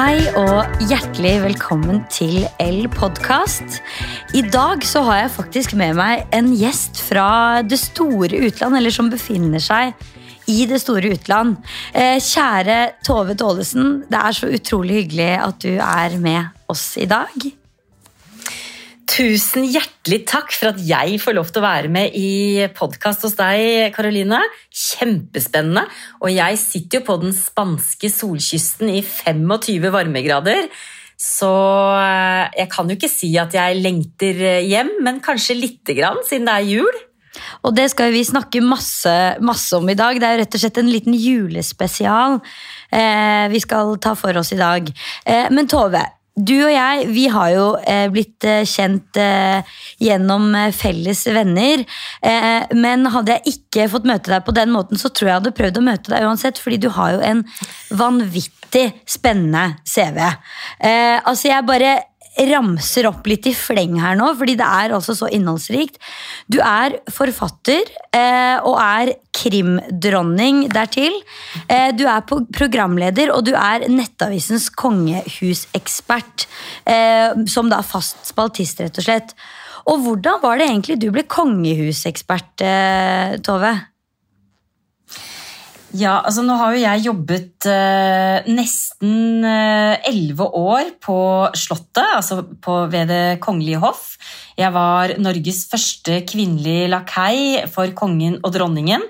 Hei og hjertelig velkommen til L-podkast. I dag så har jeg faktisk med meg en gjest fra det store utland, eller som befinner seg i det store utland. Eh, kjære Tove Tålesen, det er så utrolig hyggelig at du er med oss i dag. Tusen hjertelig takk for at jeg får lov til å være med i podkast hos deg, Karoline. Kjempespennende. Og jeg sitter jo på den spanske solkysten i 25 varmegrader. Så eh, jeg kan jo ikke si at jeg lengter hjem, men kanskje lite grann, siden det er jul. Og det skal vi snakke masse, masse om i dag. Det er rett og slett en liten julespesial eh, vi skal ta for oss i dag. Eh, men Tove, du og jeg vi har jo eh, blitt eh, kjent eh, gjennom felles venner. Men hadde jeg ikke fått møte deg på den måten, så tror jeg jeg hadde prøvd å møte deg uansett. Fordi du har jo en vanvittig spennende CV. Altså jeg bare ramser opp litt i fleng her nå, fordi det er altså så innholdsrikt. Du er forfatter eh, og er krimdronning dertil. Eh, du er programleder, og du er Nettavisens kongehusekspert. Eh, som da fast spaltist, rett og slett. Og hvordan var det egentlig du ble kongehusekspert, eh, Tove? Ja, altså nå har jo jeg jobbet eh, nesten elleve eh, år på Slottet, altså på, ved Det kongelige hoff. Jeg var Norges første kvinnelige lakei for kongen og dronningen.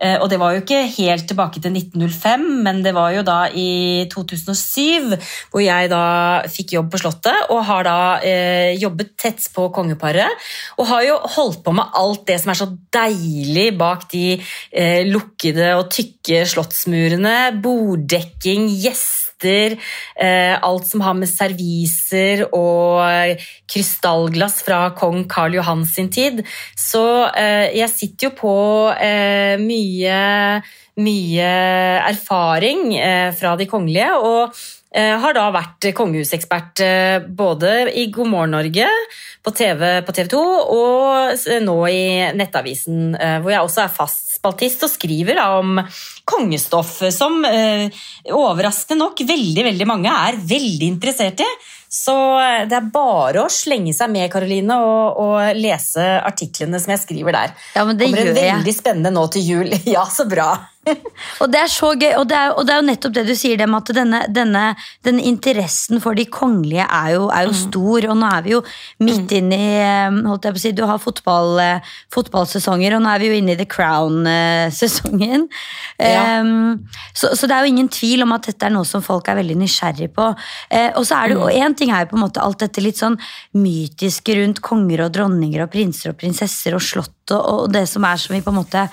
Eh, og det var jo ikke helt tilbake til 1905, men det var jo da i 2007 hvor jeg da fikk jobb på Slottet og har da eh, jobbet tett på kongeparet. Og har jo holdt på med alt det som er så deilig bak de eh, lukkede og tykke slottsmurene. Borddekking, gjester gjester, eh, alt som har med serviser og krystallglass fra kong Karl Johan sin tid. Så eh, jeg sitter jo på eh, mye, mye erfaring fra de kongelige. og har da vært kongehusekspert både i God morgen Norge, på TV på TV 2 og nå i Nettavisen, hvor jeg også er fast spaltist og skriver om kongestoff, som eh, overraskende nok veldig, veldig mange er veldig interessert i. Så eh, det er bare å slenge seg med Karoline, og, og lese artiklene som jeg skriver der. Ja, men det Kommer gjør en veldig spennende nå til jul. Ja, så bra. og det er så gøy, og det er, og det er, jo nettopp det du sier, dem, at denne, denne, denne, interessen for de kongelige er jo, er jo mm. stor. Og nå er vi jo midt mm. i eh, holdt jeg på å si, Du har fotball, eh, fotballsesonger, og nå er vi jo inne i The Crown-sesongen. Ja. Um, så, så, det er jo ingen tvil om at dette er noe som folk er veldig nysgjerrig på. Uh, og så er det jo, mm. En ting er jo på en måte alt dette litt sånn mytiske rundt konger og dronninger og prinser og prinsesser og slott og, og det som er som vi på en måte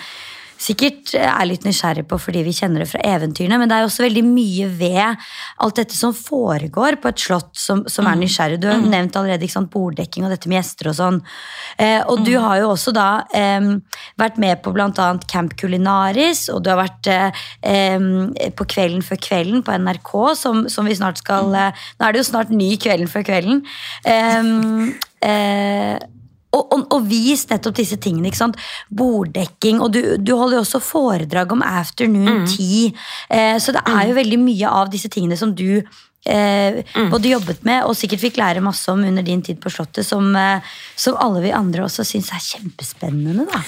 sikkert er litt nysgjerrig på fordi vi kjenner det fra eventyrene, men det er også veldig mye ved alt dette som foregår på et slott, som, som er mm. nysgjerrig. Du har mm. nevnt allerede sant, borddekking og dette med gjester og sånn. Eh, og mm. du har jo også da eh, vært med på bl.a. Camp Culinaris, og du har vært eh, på Kvelden før kvelden på NRK, som, som vi snart skal mm. eh, Nå er det jo snart ny Kvelden før kvelden. Eh, og, og, og, vis nettopp disse tingene. ikke sant? Borddekking. Og du, du holder jo også foredrag om afternoon mm. tea. Eh, så det er jo mm. veldig mye av disse tingene som du eh, mm. både jobbet med og sikkert fikk lære masse om under din tid på Slottet, som, eh, som alle vi andre også syns er kjempespennende. da.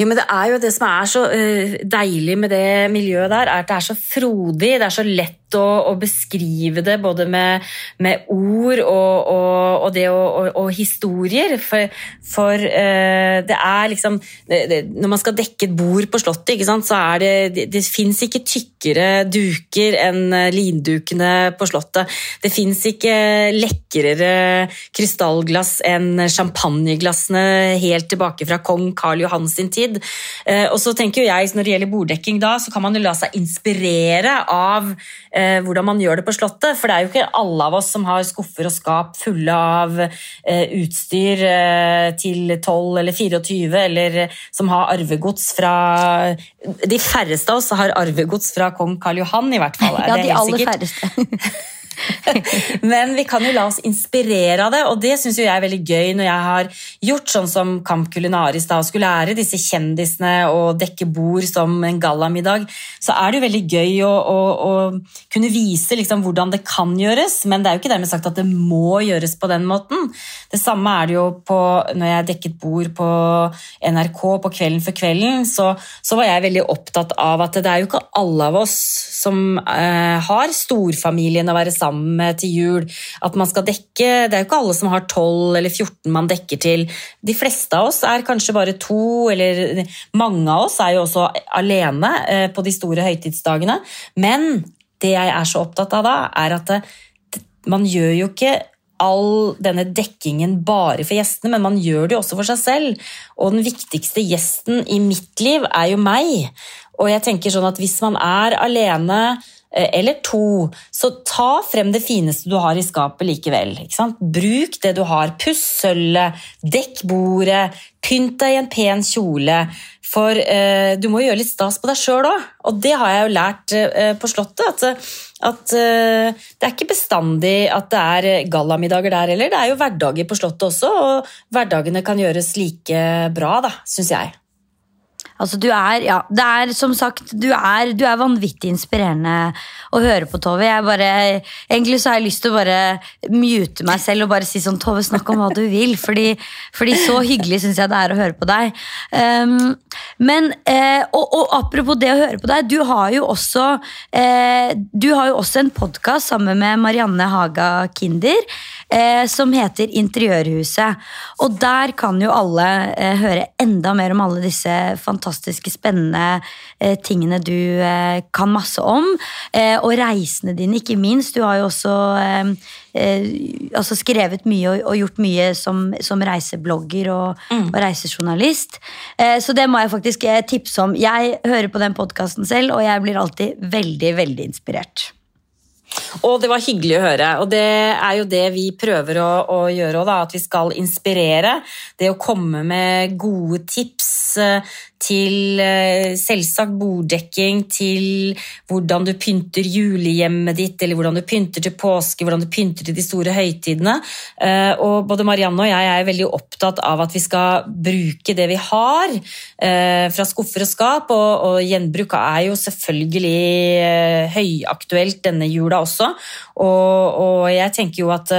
Jo, men Det er jo det som er så uh, deilig med det miljøet der, er at det er så frodig. Det er så lett å, å beskrive det både med, med ord og, og, og det og, historier. For, for uh, det er liksom det, det, Når man skal dekke et bord på Slottet, så er det Det, det fins ikke tykkere duker enn lindukene på Slottet. Det fins ikke lekrere krystallglass enn champagneglassene helt tilbake fra kong Karl Johan sin tid. Uh, og så tenker jeg, Når det gjelder borddekking, da, så kan man jo la seg inspirere av eh, hvordan man gjør det på Slottet. For det er jo ikke alle av oss som har skuffer og skap fulle av eh, utstyr eh, til 12 eller 24, eller som har arvegods fra De færreste av oss har arvegods fra kong Karl Johan, i hvert fall. Ja, de aller færreste. Men vi kan jo la oss inspirere av det, og det syns jeg er veldig gøy når jeg har gjort sånn som Camp Culinaris da, og skulle lære disse kjendisene å dekke bord som en gallamiddag. Så er det jo veldig gøy å, å, å kunne vise liksom hvordan det kan gjøres, men det er jo ikke dermed sagt at det må gjøres på den måten. Det samme er det jo på, når jeg dekket bord på NRK på Kvelden for kvelden, så, så var jeg veldig opptatt av at det er jo ikke alle av oss som eh, har storfamilien å være sammen med til jul. At man skal dekke Det er jo ikke alle som har 12 eller 14 man dekker til. De fleste av oss er kanskje bare to, eller mange av oss er jo også alene eh, på de store høytidsdagene. Men det jeg er så opptatt av da, er at det, man gjør jo ikke all denne dekkingen bare for gjestene, men man gjør det jo også for seg selv. Og den viktigste gjesten i mitt liv er jo meg. Og jeg tenker sånn at hvis man er alene eh, eller to, så ta frem det fineste du har i skapet likevel. Bruk det du har. Puss sølvet, dekk bordet, pynt deg i en pen kjole. For eh, du må jo gjøre litt stas på deg sjøl òg, og det har jeg jo lært eh, på Slottet. At, at eh, det er ikke bestandig at det er gallamiddager der heller. Det er jo hverdager på Slottet også, og hverdagene kan gjøres like bra, syns jeg. Altså, du er, ja, det er som sagt, du er, du er vanvittig inspirerende å høre på, Tove. Jeg bare, egentlig så har jeg lyst til å bare mute meg selv og bare si sånn Tove, snakk om hva du vil. Fordi, fordi så hyggelig syns jeg det er å høre på deg. Um, men, eh, og, og, apropos det å høre på deg, du har jo også, eh, du har jo også en podkast sammen med Marianne Haga Kinder eh, som heter Interiørhuset. Og der kan jo alle eh, høre enda mer om alle disse fantastiske, spennende eh, tingene du eh, kan masse om. Eh, og reisene dine, ikke minst. Du har jo også eh, altså skrevet mye og, og, gjort mye som, som reiseblogger og, mm. og reisejournalist. så det må jeg faktisk tipse om. Jeg hører på den podkasten selv, og jeg blir alltid veldig, veldig inspirert. Og det var hyggelig å høre. Og det er jo det vi prøver å, å gjøre òg, at vi skal inspirere. Det å komme med gode tips eh, til eh, selvsagt borddekking, til hvordan du pynter julehjemmet ditt, eller hvordan du pynter til påske, hvordan du pynter til de store høytidene. Eh, og både Marianne og jeg er veldig opptatt av at vi skal bruke det vi har fra skuffer og skap, og, og gjenbruk er jo selvfølgelig høyaktuelt denne jula også. Og, og jeg tenker jo at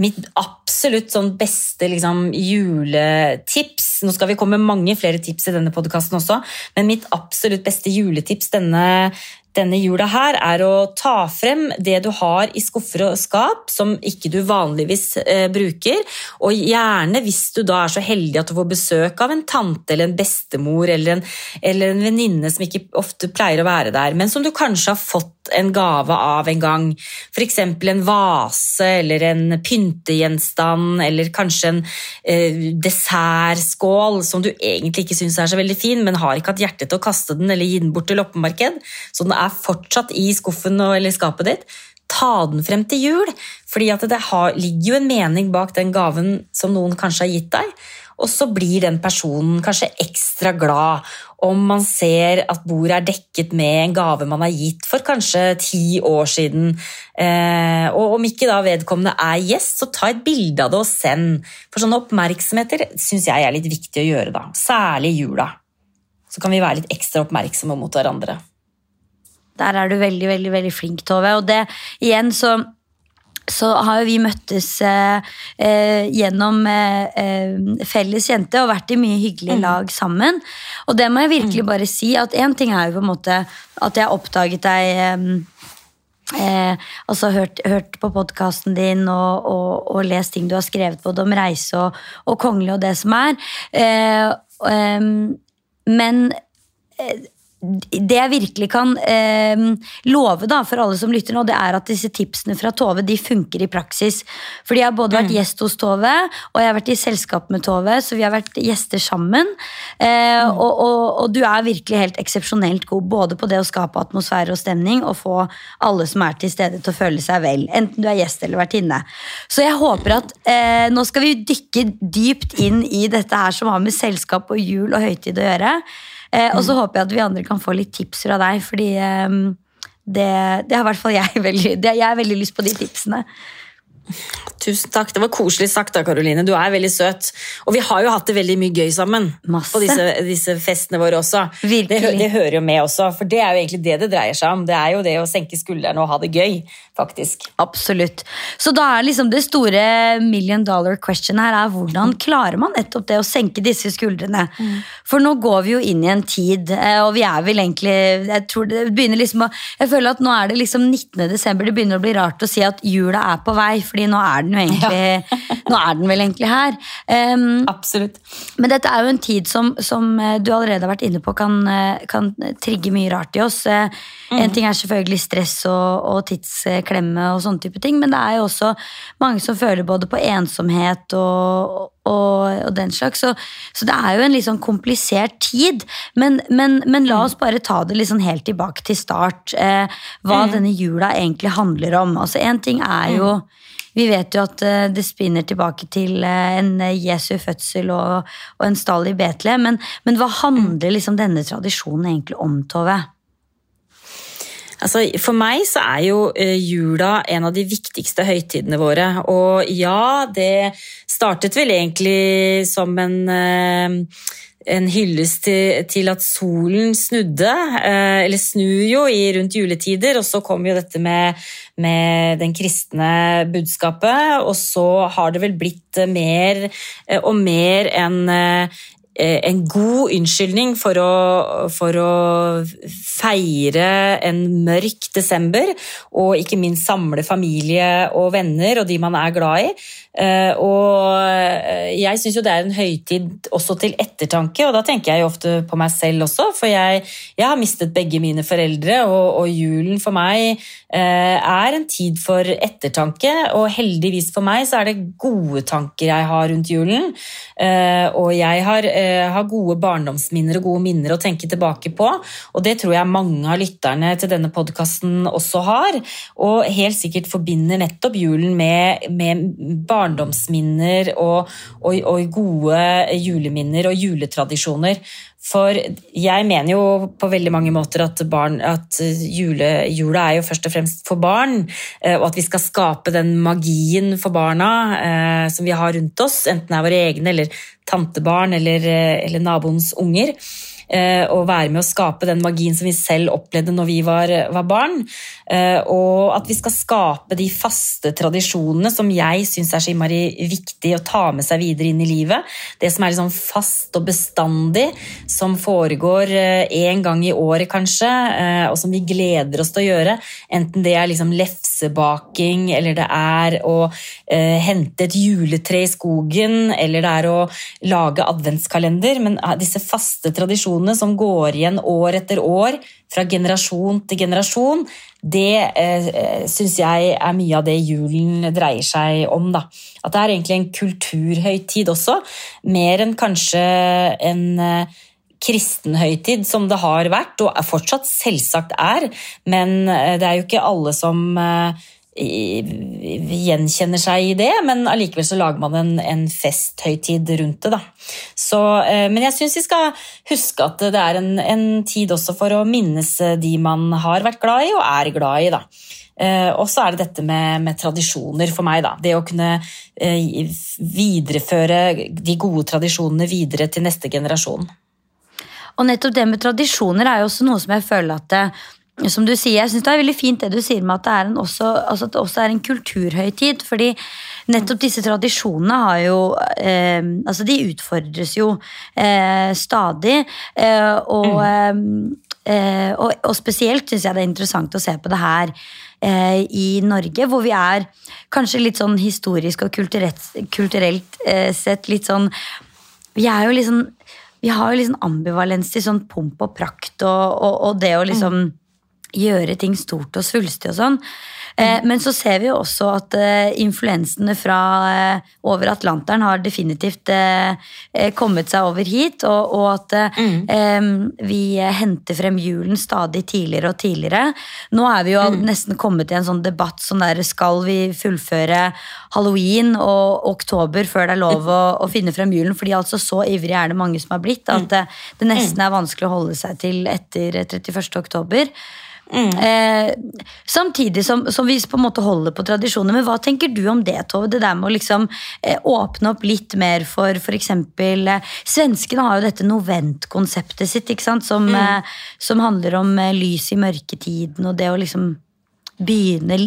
mitt absolutt sånn beste liksom, juletips Nå skal vi komme med mange flere tips i denne podkasten også, men mitt absolutt beste juletips denne denne jula her, er å ta frem det du har i skuffer og skap som ikke du vanligvis eh, bruker. Og gjerne hvis du da er så heldig at du får besøk av en tante eller en bestemor eller en, eller en venninne som ikke ofte pleier å være der, men som du kanskje har fått en gave av en gang. F.eks. en vase eller en pyntegjenstand eller kanskje en eh, dessertskål som du egentlig ikke syns er så veldig fin, men har ikke hatt hjerte til å kaste den eller gi den bort til loppemarked. Så den er fortsatt i skuffen eller skapet ditt, ta den frem til jul. fordi det har, ligger jo en mening bak den gaven som noen kanskje har gitt deg. Og så blir den personen kanskje ekstra glad om man ser at bordet er dekket med en gave man har gitt for kanskje ti år siden. Eh, og om ikke da vedkommende er gjest, så ta et bilde av det og send. For sånne oppmerksomheter syns jeg er litt viktig å gjøre, da. Særlig i jula. Så kan vi være litt ekstra oppmerksomme mot hverandre. Der er du veldig, veldig, veldig flink, Tove. Og det igjen så så har jo vi møttes eh, eh, gjennom eh, eh felles jente og vært i mye hyggelige mm. lag sammen. Og det må jeg virkelig mm. bare si, at én ting er jo på en måte at jeg oppdaget deg eh, altså hørt, hørt, på podkasten din og, og, og, lest ting du har skrevet både om reise og, og kongelig og det som er. Eh, men det jeg virkelig kan eh, love da, for alle som lytter nå, det er at disse tipsene fra Tove de funker i praksis. Fordi jeg har både vært mm. gjest hos Tove, og jeg har vært i selskap med Tove, så vi har vært gjester sammen. Eh, mm. og, og, og, du er virkelig helt eksepsjonelt god både på det å skape atmosfære og stemning, og få alle som er til stede til å føle seg vel. Enten du er gjest eller vertinne. Så jeg håper at eh, nå skal vi dykke dypt inn i dette her som har med selskap og jul og høytid å gjøre. Eh, og så mm. håper jeg at vi andre kan få litt tips fra deg, fordi eh, det, det har i hvert fall jeg veldig, det, jeg har veldig lyst på de tipsene. Tusen takk. Det var koselig sagt da, Karoline. Du er veldig søt. Og vi har jo hatt det veldig mye gøy sammen Masse. på disse, disse festene våre også. Det, det hører jo med også, for det er jo egentlig det det dreier seg om. Det er jo det å senke skuldrene og ha det gøy, faktisk. Absolutt. Så da er liksom det store million dollar question her er hvordan klarer man nettopp det å senke disse skuldrene? For nå går vi jo inn i en tid, eh, og vi er vel egentlig Jeg tror det begynner liksom å Jeg føler at nå er det liksom 19. desember, det begynner å bli rart å si at jula er på vei, fordi nå er den jo egentlig er den vel egentlig her. Um, Absolutt. Men dette er jo en tid som, som eh, du allerede har vært inne på kan, eh, kan trigge mye rart i oss. Mm. En ting er selvfølgelig stress og, og tidsklemme og sånne type ting, men det er jo også mange som føler både på ensomhet og, og, og den slags. Så, så det er jo en litt sånn komplisert tid. Men, men, men la oss bare ta det sånn helt tilbake til start. Eh, hva denne jula egentlig handler om. Altså En ting er jo vi vet jo at eh, det spinner tilbake til eh, en eh, Jesu fødsel og, og en stall i Betlehem, men, men hva handler liksom denne tradisjonen egentlig om, Tove? Altså, for meg så er jo jula en av de viktigste høytidene våre. Og ja, det startet vel egentlig som en, en hyllest til, til at solen snudde. eh, Eller snur jo i rundt juletider, og så kom jo dette med, med den kristne budskapet. Og så har det vel blitt mer eh, og mer en eh, en god unnskyldning for å, for å feire en mørk desember, og ikke minst samle familie og venner og de man er glad i. Eh, Og jeg syns jo det er en høytid også til ettertanke, og da tenker jeg jo ofte på meg selv også, for jeg, jeg har mistet begge mine foreldre, og, og julen for meg eh, er en tid for ettertanke, og heldigvis for meg så er det gode tanker jeg har rundt julen. Eh, Og jeg har, eh, har gode barndomsminner og gode minner å tenke tilbake på, og det tror jeg mange av lytterne til denne podkasten også har, og helt sikkert forbinder nettopp julen med, med barndomsminner og, og, og gode juleminner og juletradisjoner. For jeg mener jo på veldig mange måter at, barn, at jule, jula er jo først og fremst for barn, eh, og at vi skal skape den magien for barna eh, som vi har rundt oss, enten det er våre egne eller tantebarn eller, eh, eller naboens unger. Eh, Og være med å skape den magien som vi selv opplevde når vi var, var barn. Eh, Og at vi skal skape de faste tradisjonene som jeg syns er så innmari viktig å ta med seg videre inn i livet. Det som er liksom fast og bestandig, som foregår én gang i året kanskje, eh, og som vi gleder oss til å gjøre. Enten det er liksom lefsebaking, eller det er å eh, hente et juletre i skogen, eller det er å lage adventskalender. Men eh, disse faste tradisjonene som går igjen år etter år, fra generasjon til generasjon, det eh, syns jeg er mye av det julen dreier seg om. Da. At det er egentlig en kulturhøytid også, mer enn kanskje en eh, kristen høytid, som det har vært, og fortsatt selvsagt er. Men eh, det er jo ikke alle som eh, gjenkjenner seg i det, men allikevel så lager man en, en festhøytid rundt det. Da. Så, eh, men jeg syns vi skal huske at det er en, en tid også for å minnes de man har vært glad i og er glad i. Da. Eh, og så er det dette med, med tradisjoner for meg. Da. Det å kunne eh, videreføre de gode tradisjonene videre til neste generasjon. Og nettopp det med tradisjoner er jo også noe som jeg føler at som du sier, jeg synes Det er veldig fint det du sier med at det, er en også, altså det også er en kulturhøytid. fordi nettopp disse tradisjonene har jo eh, altså De utfordres jo eh, stadig. Eh, og, eh, og, og spesielt syns jeg det er interessant å se på det her eh, i Norge, hvor vi er kanskje litt sånn historisk og kulturelt, kulturelt eh, sett litt sånn Vi er jo liksom vi har jo liksom ambivalens til sånn pomp og prakt og, og, og det å liksom gjøre ting stort og svulstig og sånn. Eh, men så ser vi jo også at eh, influensene fra eh, over Atlanteren har definitivt eh, kommet seg over hit, og, og at eh, vi henter frem julen stadig tidligere og tidligere. Nå er vi jo nesten kommet i en sånn debatt sånn der skal vi fullføre halloween og oktober før det er lov å, å finne frem julen, fordi altså så ivrig er det mange som har blitt at eh, det nesten er vanskelig å holde seg til etter 31. oktober. Mm. Eh, samtidig som, som, vi på en måte holder på tradisjoner. Men hva tenker du om det, Tove? Det der med å liksom eh, åpne opp litt mer for f.eks. Eh, svenskene har jo dette novent-konseptet sitt? Som, mm. eh, som handler om eh, lys i mørketiden og det å liksom begynne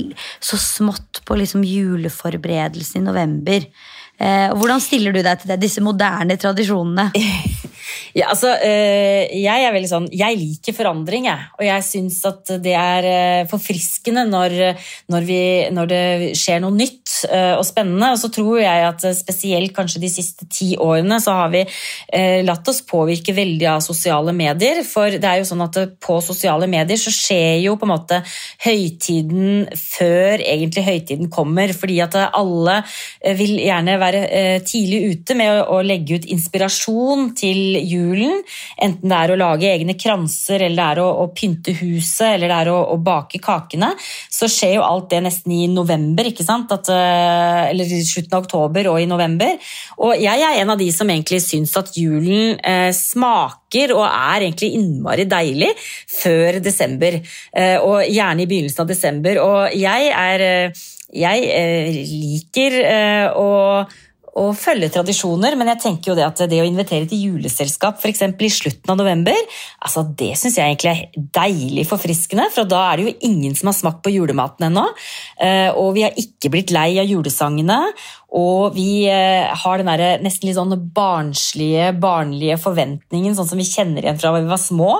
så smått på liksom juleforberedelsen i november. Eh, hvordan stiller du deg til det, disse moderne tradisjonene? Ja, altså, eh, jeg er veldig sånn, jeg liker forandring, jeg. Og jeg syns at det er eh, forfriskende når, når, vi, når, det skjer noe nytt eh, og spennende. Og så tror jeg at spesielt kanskje de siste ti årene så har vi latt oss påvirke veldig av sosiale medier. For det er jo sånn at på sosiale medier så skjer jo på en måte høytiden før egentlig høytiden kommer. Fordi at alle vil gjerne være tidlig ute med å legge ut inspirasjon til julen. Enten det er å lage egne kranser, eller det er å, å pynte huset, eller det er å, å, bake kakene. Så skjer jo alt det nesten i november, ikke sant? At, eh, eller i slutten av oktober og i november. Og jeg er en av de som egentlig syns at julen eh, smaker og er egentlig innmari deilig før desember. Eh, og gjerne i begynnelsen av desember. Og jeg er eh, Jeg liker å å følge tradisjoner, men jeg tenker jo det at det å invitere til juleselskap f.eks. i slutten av november, altså det syns jeg egentlig er deilig forfriskende, for da er det jo ingen som har smakt på julematen ennå. Eh, og vi har ikke blitt lei av julesangene, og vi eh, har den der nesten litt sånn barnslige, barnlige forventningen, sånn som vi kjenner igjen fra da vi var små.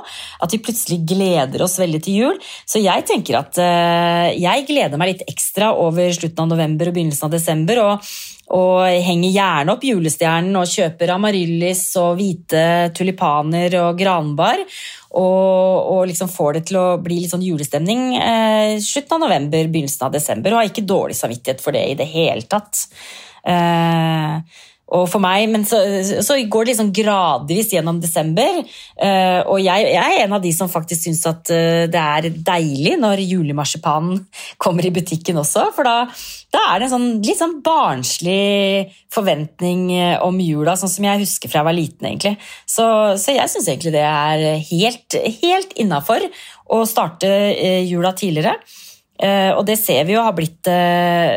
At vi plutselig gleder oss veldig til jul. Så jeg tenker at eh, jeg gleder meg litt ekstra over slutten av november og begynnelsen av desember. og og henger gjerne opp julestjernen og kjøper amaryllis og hvite tulipaner og granbar. Og, og liksom får det til å bli litt sånn julestemning eh, slutten av november, begynnelsen av desember. Og har ikke dårlig samvittighet for det i det hele tatt. Eh, og for meg, Men så, så, går det liksom gradvis gjennom desember. Uh, og jeg, jeg, er en av de som faktisk syns at uh, det er deilig når julemarsipanen kommer i butikken også. For da, da er det en sånn, litt sånn barnslig forventning eh, om jula, sånn som jeg husker fra jeg var liten. egentlig. Så, så jeg syns egentlig det er helt, helt innafor å starte uh, jula tidligere. og det ser vi jo har blitt,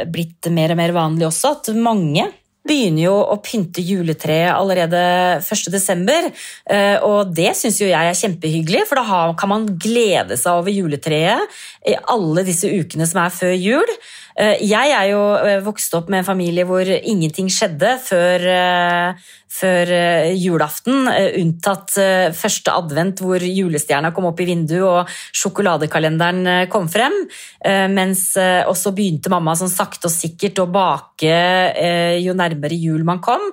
blitt mer og mer vanlig også, at mange begynner jo å pynte juletreet allerede 1.12. Eh, og det syns jo jeg er kjempehyggelig, for da kan man glede seg over juletreet i alle disse ukene som er før jul. Eh, jeg er jo eh, vokst opp med en familie hvor ingenting skjedde før, før julaften, unntatt første advent hvor julestjerna kom opp i vinduet og sjokoladekalenderen kom frem. Mens også begynte mamma sånn sakte og sikkert å bake jo nærmere jul man kom.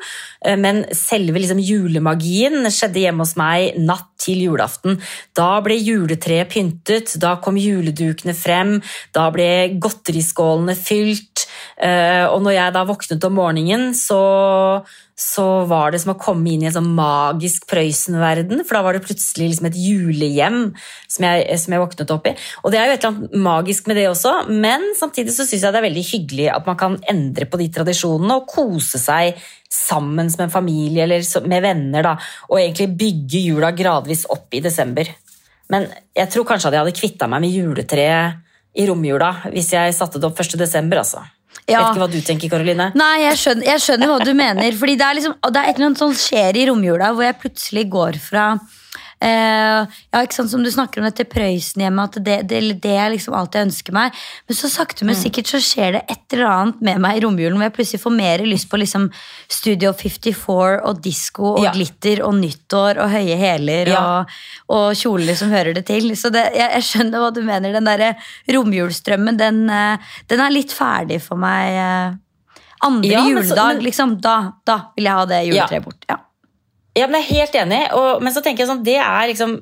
Men selve liksom julemagien skjedde hjemme hos meg natt til julaften. Da ble juletreet pyntet, da kom juledukene frem, da ble godteriskålene fylt. Eh, og når jeg da våknet om morgenen, så, så var det som å komme inn i en sånn magisk Prøysen-verden. For da var det plutselig liksom et julehjem som jeg, som jeg, våknet opp i. Og det er jo et eller annet magisk med det også, men samtidig så syns jeg det er veldig hyggelig at man kan endre på de tradisjonene og kose seg sammen med en familie eller med venner. Da, og egentlig bygge jula gradvis opp i desember. Men jeg tror kanskje at jeg hadde kvitta meg med juletreet i romjula hvis jeg satte det opp 1.12. Altså. Ja. Vet ikke hva du tenker, Karoline? Nei, jeg skjønner, jeg skjønner, hva du mener. Fordi det er, liksom, det er et eller annet som skjer i romjula hvor jeg plutselig går fra Uh, ja, ikke sant, Som du snakker om dette Prøysen-hjemmet, at det, det, det, er liksom alt jeg ønsker meg. Men så sakte, men mm. sikkert så skjer det et eller annet med meg i romjulen hvor jeg plutselig får mer lyst på liksom Studio 54 og disko og ja. glitter og nyttår og høye hæler ja. og, og, kjoler som hører det til. Så det, jeg, jeg, skjønner hva du mener. Den derre romjulsstrømmen, den, uh, den, er litt ferdig for meg. Uh, andre juledag, så, men, liksom. Da, da, vil jeg ha det juletreet bort. ja ja, men jeg er helt enig, og, men så tenker jeg sånn, det er liksom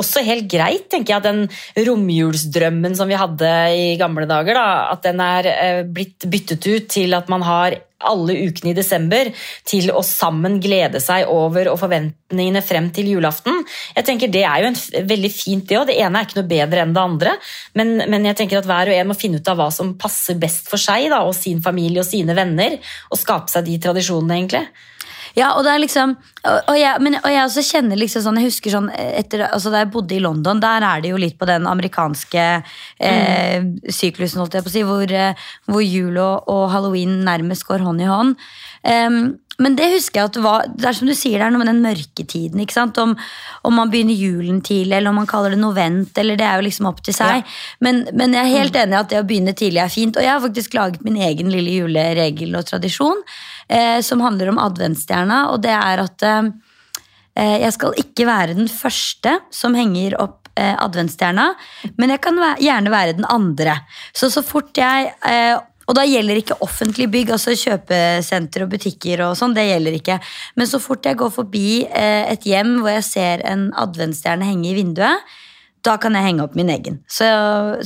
også helt greit. tenker jeg, at Den romjulsdrømmen som vi hadde i gamle dager, da, at den er eh, blitt byttet ut til at man har alle ukene i desember til å sammen glede seg over og forventningene frem til julaften. Jeg tenker Det er jo en, veldig fint, det òg. Det ene er ikke noe bedre enn det andre. Men, men, jeg tenker at hver og en må finne ut av hva som passer best for seg da, og sin familie og sine venner, og skape seg de tradisjonene, egentlig. Ja, og det er liksom Og, og, jeg, men, og jeg også kjenner liksom sånn Jeg husker sånn etter, altså Da jeg bodde i London, der er det jo litt på den amerikanske eh, syklusen, holdt jeg på å si, hvor, eh, hvor jul og, og, halloween nærmest går hånd i hånd. Um, men det husker jeg at det var Det er som du sier, det er noe med den mørketiden. ikke sant? Om, om man begynner julen tidlig, eller om man kaller det novent, eller det er jo liksom opp til seg. Ja. Men, men, jeg er helt mm. enig i at det å begynne tidlig er fint. Og jeg har faktisk laget min egen lille juleregel og tradisjon eh, som handler om adventsstjerna, og det er at eh, eh, jeg skal ikke være den første som henger opp eh, adventsstjerna, men jeg kan gjerne være den andre. Så så fort jeg eh, og da gjelder ikke offentlig bygg, altså kjøpesenter og butikker og sånn. det gjelder ikke. Men så fort jeg går forbi eh, et hjem hvor jeg ser en adventsstjerne henge i vinduet, da kan jeg henge opp min egen. Så,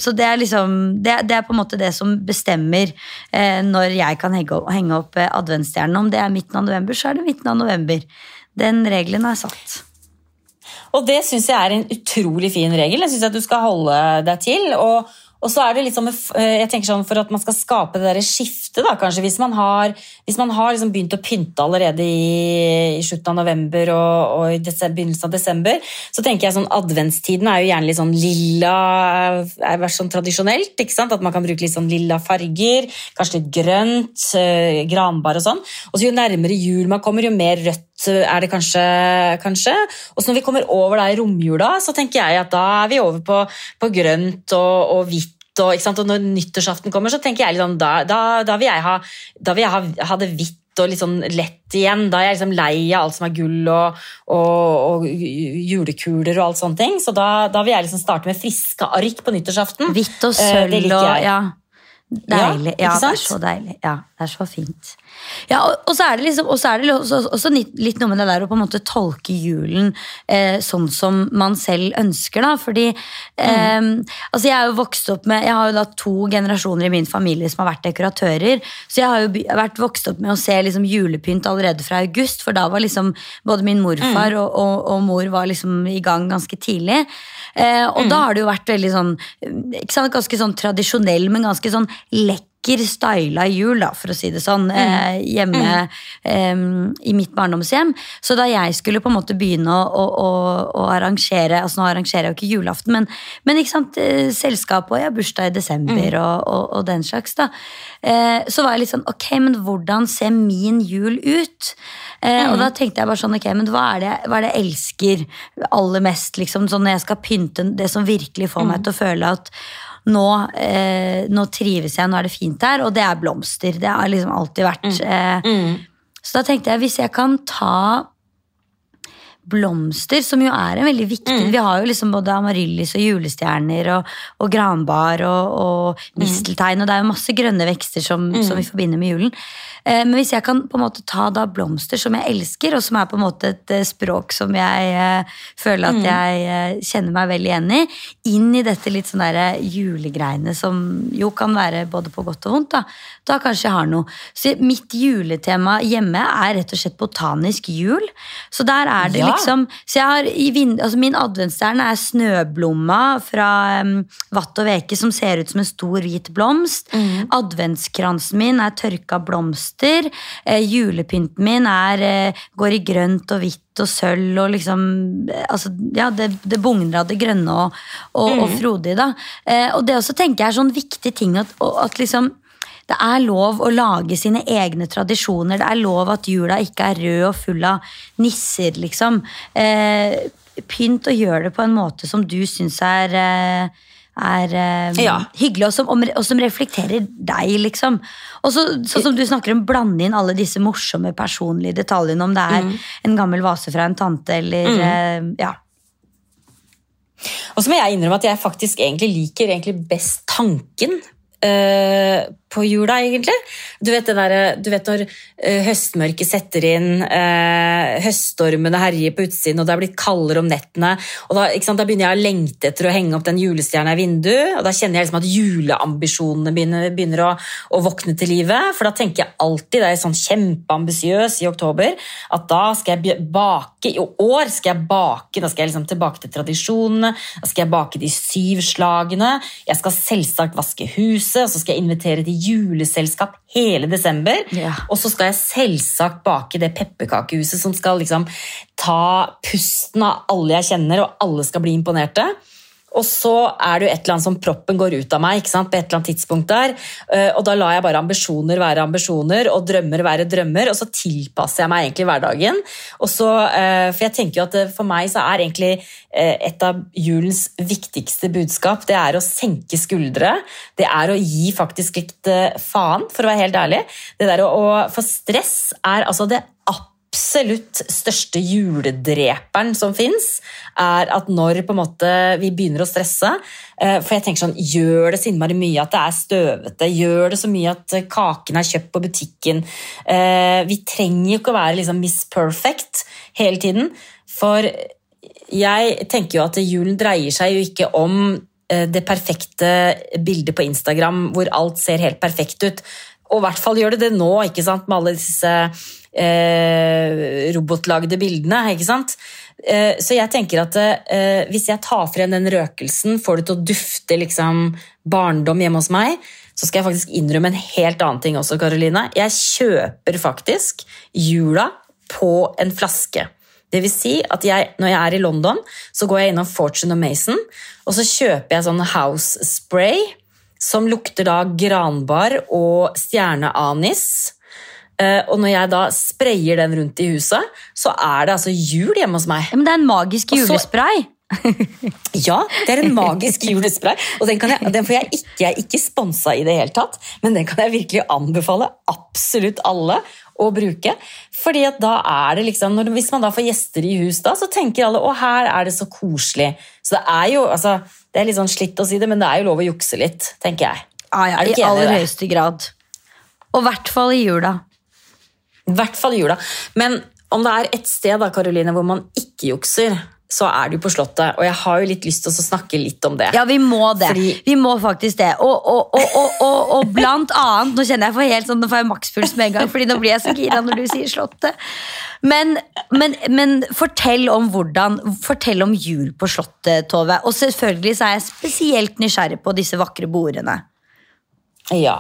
så det, er liksom, det, det, er på en måte det som bestemmer eh, når jeg kan henge henge opp eh, adventsstjernen. Om det er midten av november, så er det midten av november. Den regelen er satt. Og det syns jeg er en utrolig fin regel. Jeg syns du skal holde deg til. og og så er det litt sånn, jeg tenker sånn For at man skal skape det der skiftet, da, kanskje, hvis man har, hvis man har liksom begynt å pynte allerede i, i slutten av november og, og i desember, begynnelsen av desember, så tenker jeg sånn adventstiden er jo gjerne litt sånn lilla er vært sånn tradisjonelt. ikke sant? At man kan bruke litt sånn lilla farger, kanskje litt grønt, eh, granbar og sånn. Og så jo nærmere jul man kommer, jo mer rødt er det kanskje. kanskje. Og når vi kommer over da i romjula, så tenker jeg at da er vi over på, på grønt og, og hvitt og, og, når nyttårsaften kommer, så tenker jeg liksom, da, da, da, vil jeg ha, da vil jeg ha, ha det hvitt og litt sånn lett igjen. Da er jeg liksom lei av alt som er gull og, og, og julekuler og alt sånne ting. Så da, da, vil jeg liksom starte med friske ark på nyttårsaften. Hvitt og eh, sølv og ja. Deilig. Ja, ja det er så deilig. Ja, det er så fint. Ja, og, og, så er det, liksom, er det også, også, litt noe med det der å på en måte tolke julen eh, sånn som man selv ønsker. da, fordi eh, mm. altså Jeg er jo vokst opp med, jeg har jo da to generasjoner i min familie som har vært dekoratører. Så jeg har jo vært vokst opp med å se liksom julepynt allerede fra august, for da var liksom både min morfar mm. og, og, og, mor var liksom i gang ganske tidlig. Eh, og mm. da har det jo vært veldig sånn ikke sant, ganske sånn tradisjonell, men ganske sånn lekker styla jul, da, for å si det sånn, mm. eh, hjemme mm. eh, i mitt barndomshjem. Så da jeg skulle på en måte begynne å, å, å, å arrangere altså Nå arrangerer jeg jo ikke julaften, men, men ikke sant, eh, selskap og jeg har bursdag i desember mm. og, og, og, den slags. da. Eh, så var jeg litt sånn Ok, men hvordan ser min jul ut? Eh, og da tenkte jeg bare sånn Ok, men hva er det, hva er det jeg elsker aller mest? liksom, sånn Når jeg skal pynte det som virkelig får meg til å føle at nå, eh, nå, trives jeg, nå er det fint her, og det er blomster. Det har liksom alltid vært. Mm. Eh, mm. Så da tenkte jeg, hvis jeg kan ta blomster, som jo er en veldig viktig mm. Vi har jo liksom både amaryllis og julestjerner og, og granbar og, og mm. misteltein, og det er jo masse grønne vekster som, mm. som vi forbinder med julen. Eh, men hvis jeg kan på en måte ta da blomster som jeg elsker, og som er på en måte et eh, språk som jeg eh, føler at mm. jeg kjenner meg veldig igjen i, inn i dette litt sånn derre julegreiene som jo kan være både på godt og vondt, da, da kanskje jeg har noe. Så mitt juletema hjemme er rett og slett botanisk jul. Så der er det ja. liksom Så jeg har i vind, altså Min adventsstjerne er snøblomma fra um, Vatt og Veke som ser ut som en stor hvit blomst. Mm. Adventskransen min er tørka blomster blomster. Eh, julepynten min er, eh, går i grønt og hvitt og sølv og liksom eh, altså, Ja, det, det bugner av det grønne og, og, mm. og frodige, da. Eh, og det også tenker jeg er sånn viktig ting at, at liksom det er lov å lage sine egne tradisjoner. Det er lov at jula ikke er rød og full av nisser, liksom. Eh, pynt og gjør det på en måte som du syns er eh, er um, ja. hyggelig, og som, og som, reflekterer deg, liksom. Og så, sånn som du snakker om, blande inn alle disse morsomme personlige detaljene, om det er mm. en gammel vase fra en tante, eller mm. uh, ja. Og så må jeg innrømme at jeg faktisk egentlig liker egentlig best tanken uh, på jula, egentlig. Du vet, det der, du vet når uh, høstmørket setter inn, uh, høststormene herjer på utsiden, og det er blitt kaldere om nettene. og da, sant, da, begynner jeg å lengte etter å henge opp den julestjerna i vinduet. og Da kjenner jeg liksom at juleambisjonene begynner, begynner å, å, våkne til live. For da tenker jeg alltid, det er sånn kjempeambisiøs i oktober, at da skal jeg bake I år skal jeg bake, da skal jeg liksom tilbake til tradisjonene. Da skal jeg bake de syv slagene. Jeg skal selvsagt vaske huset og så skal jeg invitere til juleselskap hele desember. Ja. Og så skal jeg selvsagt bake det pepperkakehuset som skal liksom ta pusten av alle jeg kjenner, og alle skal bli imponerte. Og så er det jo et eller annet som proppen går ut av meg ikke sant? på et eller annet tidspunkt der. Eh, Og da lar jeg bare ambisjoner være ambisjoner og drømmer være drømmer, og så tilpasser jeg meg egentlig hverdagen. Og så, eh, for jeg tenker jo at for meg så er egentlig eh, et av julens viktigste budskap det er å senke skuldre. Det er å gi faktisk litt eh, faen, for å være helt ærlig. Det der å, å, for stress er altså det absolutt største juledreperen som fins, er at når måte vi begynner å stresse eh, For jeg tenker sånn, Gjør det så innmari mye at det er støvete? Gjør det så mye at eh, kaken er kjøpt på butikken? Eh, Vi trenger jo ikke å være liksom Miss Perfect hele tiden. For jeg tenker jo at julen dreier seg jo ikke om det perfekte bildet på Instagram hvor alt ser helt perfekt ut. Og i hvert fall gjør det det nå, ikke sant, med alle disse eh, robotlagde bildene. ikke sant? Eh, så jeg tenker at eh, hvis jeg tar frem den røkelsen, får det til å dufte liksom, barndom hjemme hos meg, så skal jeg faktisk innrømme en helt annen ting også, Karoline. Jeg kjøper faktisk jula på en flaske. Det vil si at jeg, når jeg er i London, så går jeg innom Fortune og Mason, og så kjøper jeg sånn house spray som lukter da granbar og stjerneanis. Eh, Og når jeg da sprayer den rundt i huset, så er det altså jul hjemme hos meg. Ja, men det er en magisk julespray. Ja, det er en magisk julespray, og den, kan jeg, den får jeg ikke, jeg er ikke sponsa i det hele tatt, men den kan jeg virkelig anbefale absolutt alle å bruke. Fordi at da er det liksom, når, Hvis man da får gjester i hus, da, så tenker alle å her er det så koselig. Så det er jo, altså, det er litt sånn slitt å si det, men det er jo lov å jukse litt, tenker jeg. Ah, ja, i aller høyeste grad. Og i hvert fall i jula. I hvert fall i jula. Men om det er et sted da, Karoline, hvor man ikke jukser, så er det jo på Slottet. Og jeg har jo litt lyst til å snakke litt om det. Ja, vi må det. Fordi- Vi må faktisk det. Og, og, og, og, og, og blant annet Nå kjenner jeg for helt sånn, nå får jeg makspuls med en gang, Fordi nå blir jeg så gira når du sier Slottet. Men, men, men fortell om hvordan Fortell om jul på Slottet, Tove. Og selvfølgelig så er jeg spesielt nysgjerrig på disse vakre bordene. Ja,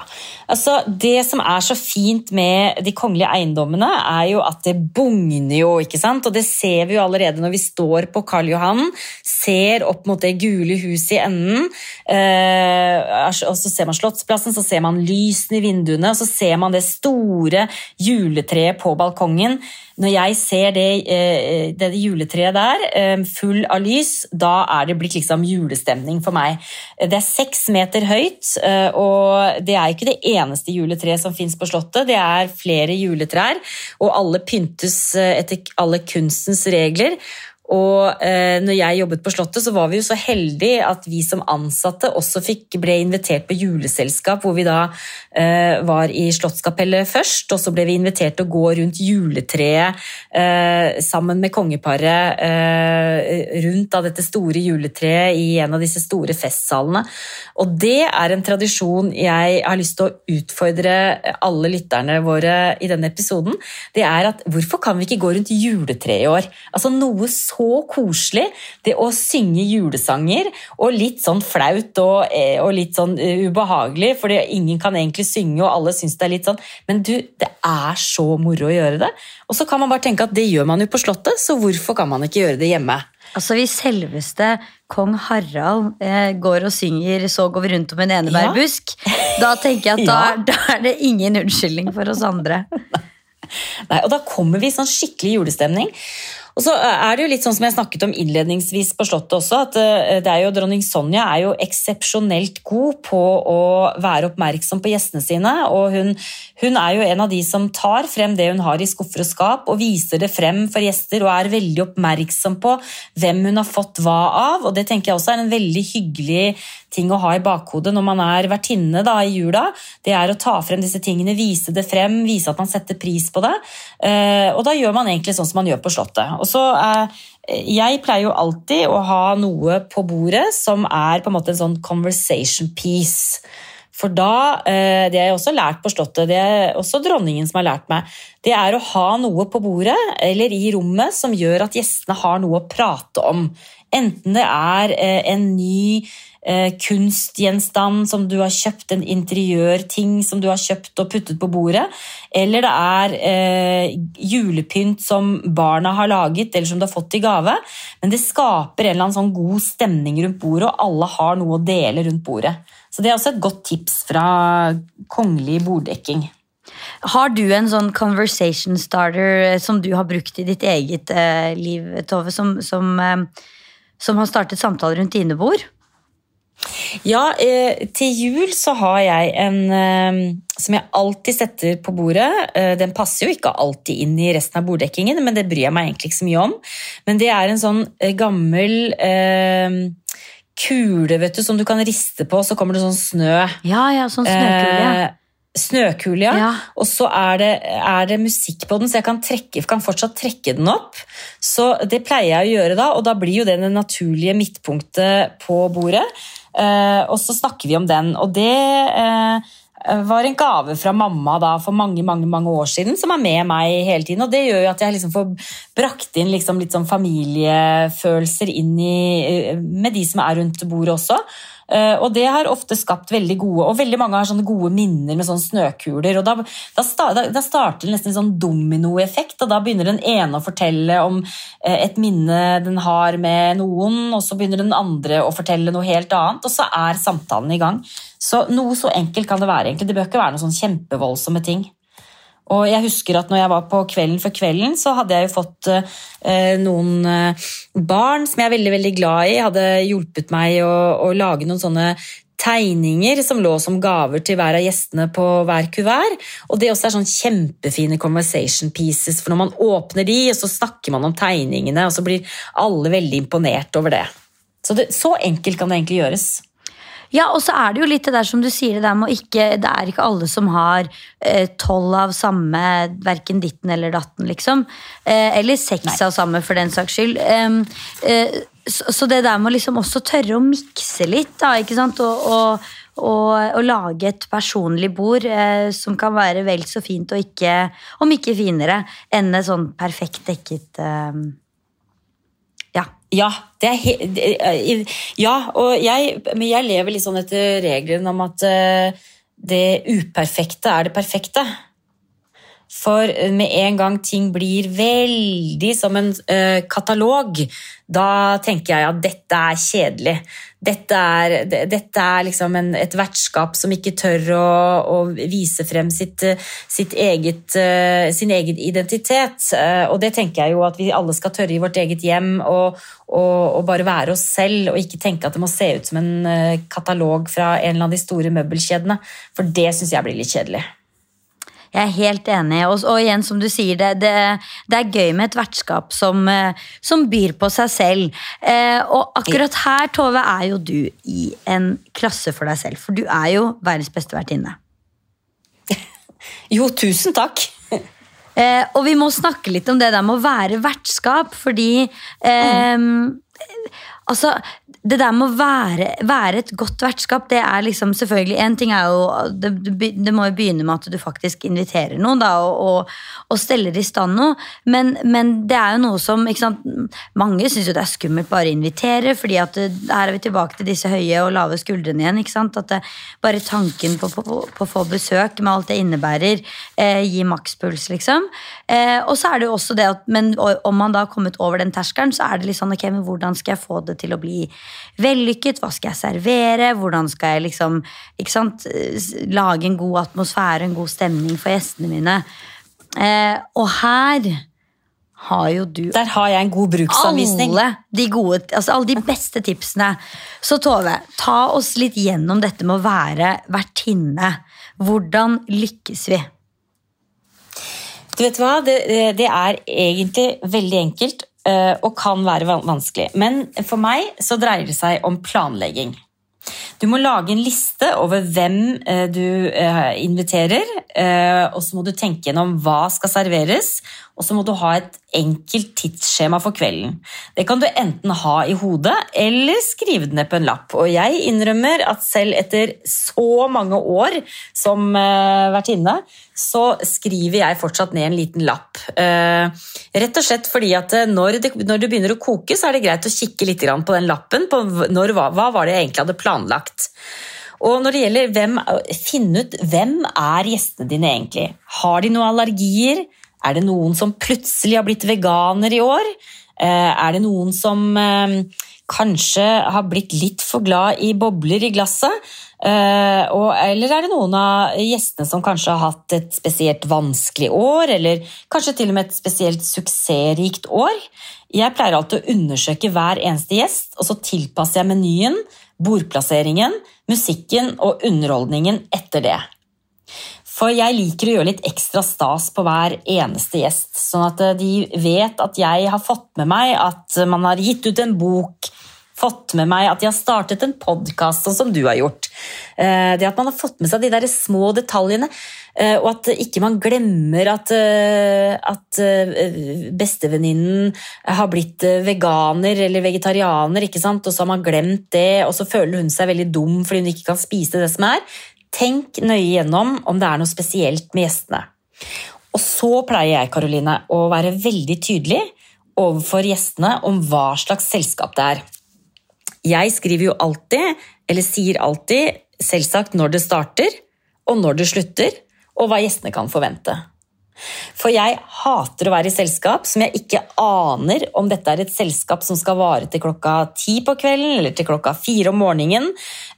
altså Det som er så fint med de kongelige eiendommene, er jo at det bugner jo. ikke sant? Og det ser vi jo allerede når vi står på Karl Johan, ser opp mot det gule huset i enden. Eh, og Så ser man Slottsplassen, så ser man lysene i vinduene, og så ser man det store juletreet på balkongen. Når jeg ser det, eh, det juletreet der, eh, full av lys, da er det blitt liksom julestemning for meg. Det er seks meter høyt, eh, og det er ikke det eneste juletreet som fins på Slottet. Det er flere juletrær, og alle pyntes etter alle kunstens regler. Og eh, når jeg jobbet på Slottet, så var vi jo så heldige at vi som ansatte også fikk, ble invitert på juleselskap, hvor vi da eh, var i Slottskapellet først, og så ble vi invitert til å gå rundt juletreet eh, sammen med kongeparet eh, rundt da, dette store juletreet i en av disse store festsalene. Og det er en tradisjon jeg har lyst til å utfordre alle lytterne våre i denne episoden. Det er at hvorfor kan vi ikke gå rundt juletreet i år? Altså noe så koselig. Det å synge julesanger, og litt sånn flaut og, eh, og litt sånn eh, ubehagelig, fordi ingen kan egentlig synge, og alle syns det er litt sånn Men du, det er så moro å gjøre det. Og så kan man bare tenke at det gjør man jo på Slottet, så hvorfor kan man ikke gjøre det hjemme? Altså Hvis selveste kong Harald eh, går og synger 'Så går vi rundt om en enebærbusk', da tenker jeg at da, Ja. da er det ingen unnskyldning for oss andre. Nei, og da kommer vi i sånn skikkelig julestemning. Og så er det jo litt sånn som jeg snakket om innledningsvis på Slottet også, at eh, jo, dronning Sonja er jo eksepsjonelt god på å være oppmerksom på gjestene sine. Og hun, hun er jo en av de som tar frem det hun har i skuffer og skap, og viser det frem for gjester, og er veldig oppmerksom på hvem hun har fått hva av. Og det tenker jeg også er en veldig hyggelig ting å ha i bakhodet når man er vertinne da, i jula. Det er å ta frem disse tingene, vise det frem, vise at man setter pris på det. Eh, og da gjør man egentlig sånn som man gjør på Slottet. Og så eh, Jeg pleier jo alltid å ha noe på bordet som er på en måte en sånn conversation piece. For da, eh, det har jeg også lært på Slottet, det er også dronningen som har lært meg, det er å ha noe på bordet eller i rommet som gjør at gjestene har noe å prate om. Enten det er en ny eh, kunstgjenstand som du har kjøpt, en interiørting som du har kjøpt og puttet på bordet, eller det er eh, julepynt som barna har laget eller som du har fått i gave. Men det skaper en eller annen sånn god stemning rundt bordet, og alle har noe å dele rundt bordet. Så det er også et godt tips fra kongelig borddekking. Har du en sånn conversation starter som du har brukt i ditt eget eh, liv, Tove, som, som, eh, som har startet samtaler rundt dine bord? Ja, eh, til jul så har jeg en eh, som jeg alltid setter på bordet. Eh, den passer jo ikke alltid inn i resten av borddekkingen, men det bryr jeg meg egentlig ikke så mye om. Men det er en sånn gammel kule vet du, som du kan riste på, så kommer det sånn snø. Ja, ja, sånn snøkule. Ja. Snøkule, ja. Ja. Og så er det, er det musikk på den, så jeg kan, trekke, kan fortsatt trekke den opp. Så det pleier jeg å gjøre da, og da blir jo det det naturlige midtpunktet på bordet. Eh, og så snakker vi om den, og det eh, var en gave fra mamma da, for mange mange, mange år siden, som er med meg hele tiden. og Det gjør jo at jeg liksom får brakt inn liksom litt sånn familiefølelser inn i, eh, med de som er rundt bordet også. Eh, Og det har ofte skapt veldig gode Og veldig mange har sånne gode minner med sånne snøkuler. og Da, da, da, starter det nesten en sånn dominoeffekt, og da begynner den ene å fortelle om eh, et minne den har med noen, og så begynner den andre å fortelle noe helt annet, og så er samtalen i gang. Så Noe så enkelt kan det være. egentlig. Det bør ikke være noen sånn kjempevoldsomme ting. Og jeg husker at når jeg var på Kvelden for kvelden, så hadde jeg jo fått eh, noen eh, barn som jeg er veldig veldig glad i, hadde hjulpet meg å, å lage noen sånne tegninger som lå som gaver til hver av gjestene på hver kuvert. Og det også er sånn kjempefine conversation pieces, for når man åpner de, så snakker man om tegningene, og så blir alle veldig imponert over det. Så, det, så enkelt kan det egentlig gjøres. Ja, og så er det jo litt det der som du sier, det der med å ikke Det er ikke alle som har eh, tolv av samme, verken ditten eller datten, liksom. Eh, eller seks av samme, for den saks skyld. Eh, så, så det der med å liksom også tørre å mikse litt, da, ikke sant, og, og, og, og lage et personlig bord eh, som kan være vel så fint, og ikke, om ikke finere, enn et sånn perfekt dekket eh, Ja. Eh, ja jeg, men jeg lever litt sånn etter regelen om at eh, det uperfekte er det perfekte. For med en gang ting blir veldig som en eh, katalog, da tenker jeg at dette er kjedelig. Dette er, dette er liksom en, et vertskap som ikke tør å, å vise frem sitt, sitt eget, eh, sin egen identitet. Eh, og det tenker jeg jo at vi alle skal tørre i vårt eget hjem og, og, og bare være oss selv, og ikke tenke at det må se ut som en katalog fra en eller annen av de store møbelkjedene. For det syns jeg blir litt kjedelig. Jeg er helt enig. Og, og igjen, som du sier, det, det, det er gøy med et vertskap som, eh, som byr på seg selv. Eh, og akkurat her, Tove, er jo du i en klasse for deg selv. For du er jo verdens beste vertinne. Jo, tusen takk! Eh, og vi må snakke litt om det der med å være vertskap, fordi eh, Altså, det der med å være, være et godt vertskap, det er liksom selvfølgelig En ting er jo Det, det må jo begynne med at du faktisk inviterer noen, da, og, og, og steller i stand noe. Men, men det er jo noe som ikke sant, Mange syns jo det er skummelt bare å invitere, fordi at det, her er vi tilbake til disse høye og lave skuldrene igjen. ikke sant, At det, bare tanken på å få besøk med alt det innebærer, eh, gir makspuls, liksom. Eh, og så er det jo også det at Men om man da har kommet over den terskelen, så er det litt sånn ok, men hvordan skal jeg få det til å bli vellykket? Hva skal jeg servere? Hvordan skal jeg liksom ikke sant, lage en god atmosfære, en god stemning for gjestene mine? Eh, og her har jo du Der har jeg en god bruksanvisning. alle de, gode, altså alle de beste tipsene. Så Tove, ta oss litt gjennom dette med å være vertinne. Hvordan lykkes vi? Du vet hva, det, det er egentlig veldig enkelt og kan være vanskelig. Men for meg så dreier det seg om planlegging. Du må lage en liste over hvem eh, du eh, inviterer, eh, og så må du tenke gjennom hva skal serveres, og så må du ha et enkelt tidsskjema for kvelden. Det kan du enten ha i hodet eller skrive det ned på en lapp. Og jeg innrømmer at selv etter så mange år som uh, vertinne, så skriver jeg fortsatt ned en liten lapp. Uh, rett og slett fordi at eh, når det, når det begynner å koke, så er det greit å kikke litt på den lappen på når, hva, hva var det jeg egentlig hadde planlagt. Og når det gjelder hvem, Finne ut hvem er gjestene dine egentlig. Har de noen allergier? Er det noen som plutselig har blitt veganer i år? Eh, er det noen som eh, kanskje har blitt litt for glad i bobler i glasset? Eh, eller er det noen av gjestene som kanskje har hatt et spesielt vanskelig år, eller kanskje til og med et spesielt suksessrikt år? Jeg pleier alltid å undersøke hver eneste gjest, og så tilpasser jeg menyen, bordplasseringen, musikken og underholdningen etter det. For jeg liker å gjøre litt ekstra stas på hver eneste gjest, sånn at de vet at jeg har fått med meg at man har gitt ut en bok, fått med meg at de har startet en podkast, sånn som du har gjort. Eh, det at man har fått med seg de der små detaljene, eh, og at ikke man glemmer at, eh, at bestevenninnen har blitt veganer eller vegetarianer, og så har man glemt det, og så føler hun seg veldig dum fordi hun ikke kan spise det som er. Tenk nøye gjennom om det er noe spesielt med gjestene. Og så pleier jeg Karoline, å være veldig tydelig overfor gjestene om hva slags selskap det er. Jeg skriver jo alltid, eller sier alltid, selvsagt når det starter, og når det slutter, og hva gjestene kan forvente. For jeg hater å være i selskap som jeg ikke aner om dette er et selskap som skal vare til klokka ti på kvelden eller til klokka fire om morgenen.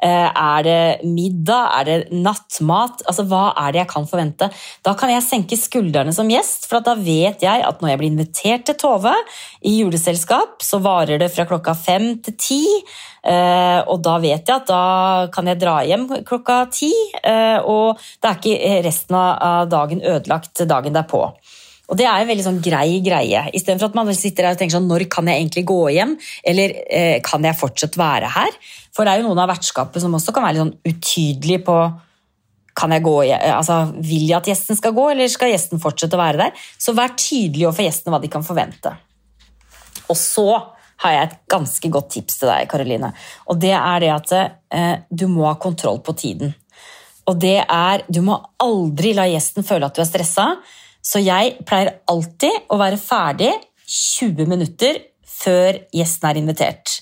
Eh, er det middag? Er det nattmat? Altså, Hva er det jeg kan forvente? Da kan jeg senke skuldrene som gjest, for da vet jeg at når jeg blir invitert til Tove i juleselskap, så varer det fra klokka fem til ti. Eh, og da vet jeg at da kan jeg dra hjem klokka ti, eh, og det er ikke resten av dagen ødelagt dagen derpå. Og Det er en veldig sånn grei greie. Istedenfor at man sitter her og tenker sånn Når kan jeg egentlig gå hjem? Eller eh, kan jeg fortsatt være her? For det er jo noen av vertskapet som også kan være litt sånn utydelig på kan jeg gå, altså, Vil jeg at gjesten skal gå, eller skal gjesten fortsette å være der? Så vær tydelig overfor gjestene hva de kan forvente. Og så har jeg et ganske godt tips til deg, Karoline. Og det er det at eh, du må ha kontroll på tiden. Og det er Du må aldri la gjesten føle at du er stressa. Så jeg pleier alltid å være ferdig 20 minutter før gjesten er invitert.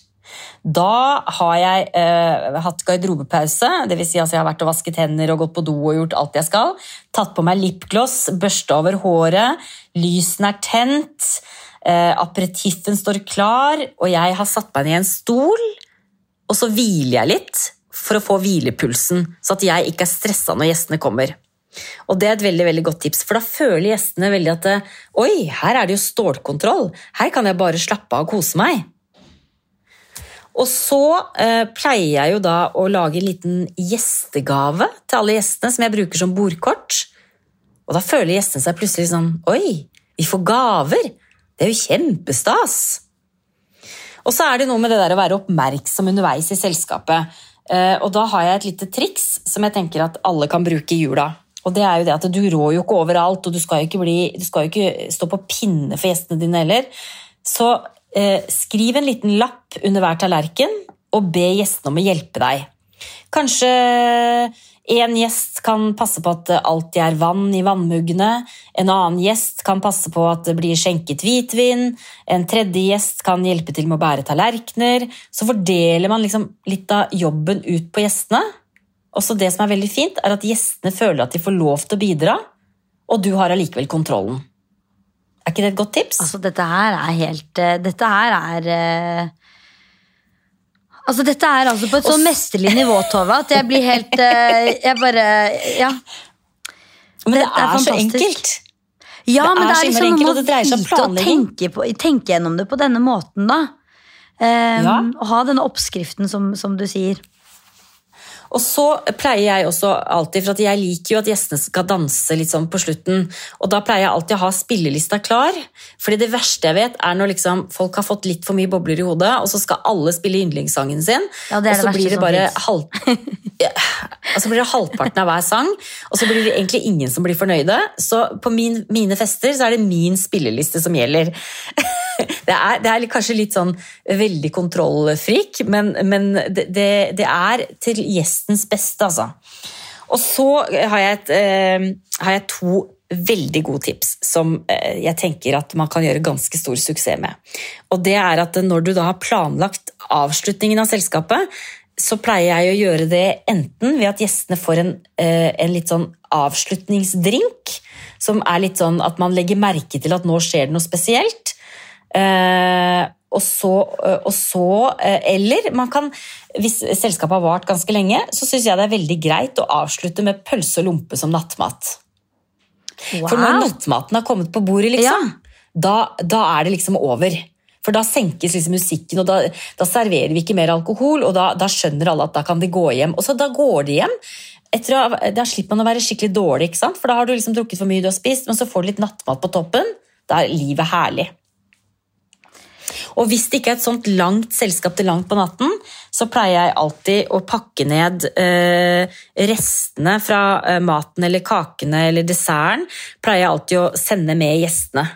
Da har jeg eh, hatt garderobepause, dvs. Si altså jeg har vært og vasket hender og gått på do og gjort alt jeg skal. Tatt på meg lipgloss, børsta over håret, lysene er tent. Eh, aperitiffen står klar, og jeg har satt meg ned i en stol. Og så hviler jeg litt for å få hvilepulsen, så at jeg ikke er stressa når gjestene kommer. Og Det er et veldig veldig godt tips, for da føler gjestene veldig at Oi, her er det jo stålkontroll. Her kan jeg bare slappe av og kose meg. Og så eh, pleier jeg jo da å lage en liten gjestegave til alle gjestene, som jeg bruker som bordkort. Og da føler gjestene seg plutselig sånn Oi, vi får gaver! Det er jo kjempestas! Og så er det noe med det der å være oppmerksom underveis i selskapet. Eh, og da har jeg et lite triks som jeg tenker at alle kan bruke i jula. Og det er jo det at Du rår jo ikke overalt, og du skal jo ikke, bli, du skal jo ikke stå på pinne for gjestene dine heller. Så eh, skriv en liten lapp under hver tallerken og be gjestene om å hjelpe deg. Kanskje en gjest kan passe på at det alltid er vann i vannmuggene. En annen gjest kan passe på at det blir skjenket hvitvin. En tredje gjest kan hjelpe til med å bære tallerkener. Så fordeler man liksom litt av jobben ut på gjestene. Også det som er veldig fint, er at gjestene føler at de får lov til å bidra, og du har allikevel kontrollen. Er ikke det et godt tips? Altså, dette her er helt eh, Dette her er eh, Altså, dette er altså på et sånn mesterlig nivå, Tove, at jeg blir helt uh, Jeg bare Ja. Men det, det er, er, så enkelt. Ja, det men det er liksom enkelt, og det dreier seg om. Tenke, på, tenke gjennom det på denne måten, da. Um, ja. Og ha denne oppskriften, som, som du sier. Og så pleier jeg også alltid, for jeg liker jo at gjestene skal danse litt sånn på slutten, og da pleier jeg alltid å ha spillelista klar. Fordi det verste jeg vet, er når liksom folk har fått litt for mye bobler i hodet, og så skal alle spille yndlingssangen sin, ja, og så blir det bare halv... og så blir det halvparten av hver sang, og så blir det egentlig ingen som blir fornøyde. Så på min, mine fester så er det min spilleliste som gjelder. Det, er, det er, kanskje litt sånn veldig kontrollfrik, men, men det, det, er til gjestens beste, altså. Og så har jeg, et, eh, har jeg to veldig gode tips som eh, jeg tenker at man kan gjøre ganske stor suksess med. Og det er at når du da har planlagt avslutningen av selskapet, så pleier jeg å gjøre det enten ved at gjestene får en, eh, en litt sånn avslutningsdrink, som er litt sånn at man legger merke til at nå skjer det noe spesielt. Eh, og så, og så, Eller man kan, hvis selskapet har vart ganske lenge, så syns jeg det er veldig greit å avslutte med pølse og lompe som nattmat. Wow. For når nattmaten har kommet på bordet, liksom, Ja. da, da er det liksom over. For da senkes liksom musikken, og da, da serverer vi ikke mer alkohol, og da, da skjønner alle at da kan de gå hjem. Og så da går de hjem. Å da slipper man å være skikkelig dårlig, for da har du liksom drukket for mye du har spist, men så får du litt nattmat på toppen. Da er livet herlig. Og hvis det ikke er et sånt langt selskap til langt på natten, så pleier jeg alltid å pakke ned eh, restene fra eh, maten eller kakene eller desserten. Pleier jeg alltid å sende med gjestene.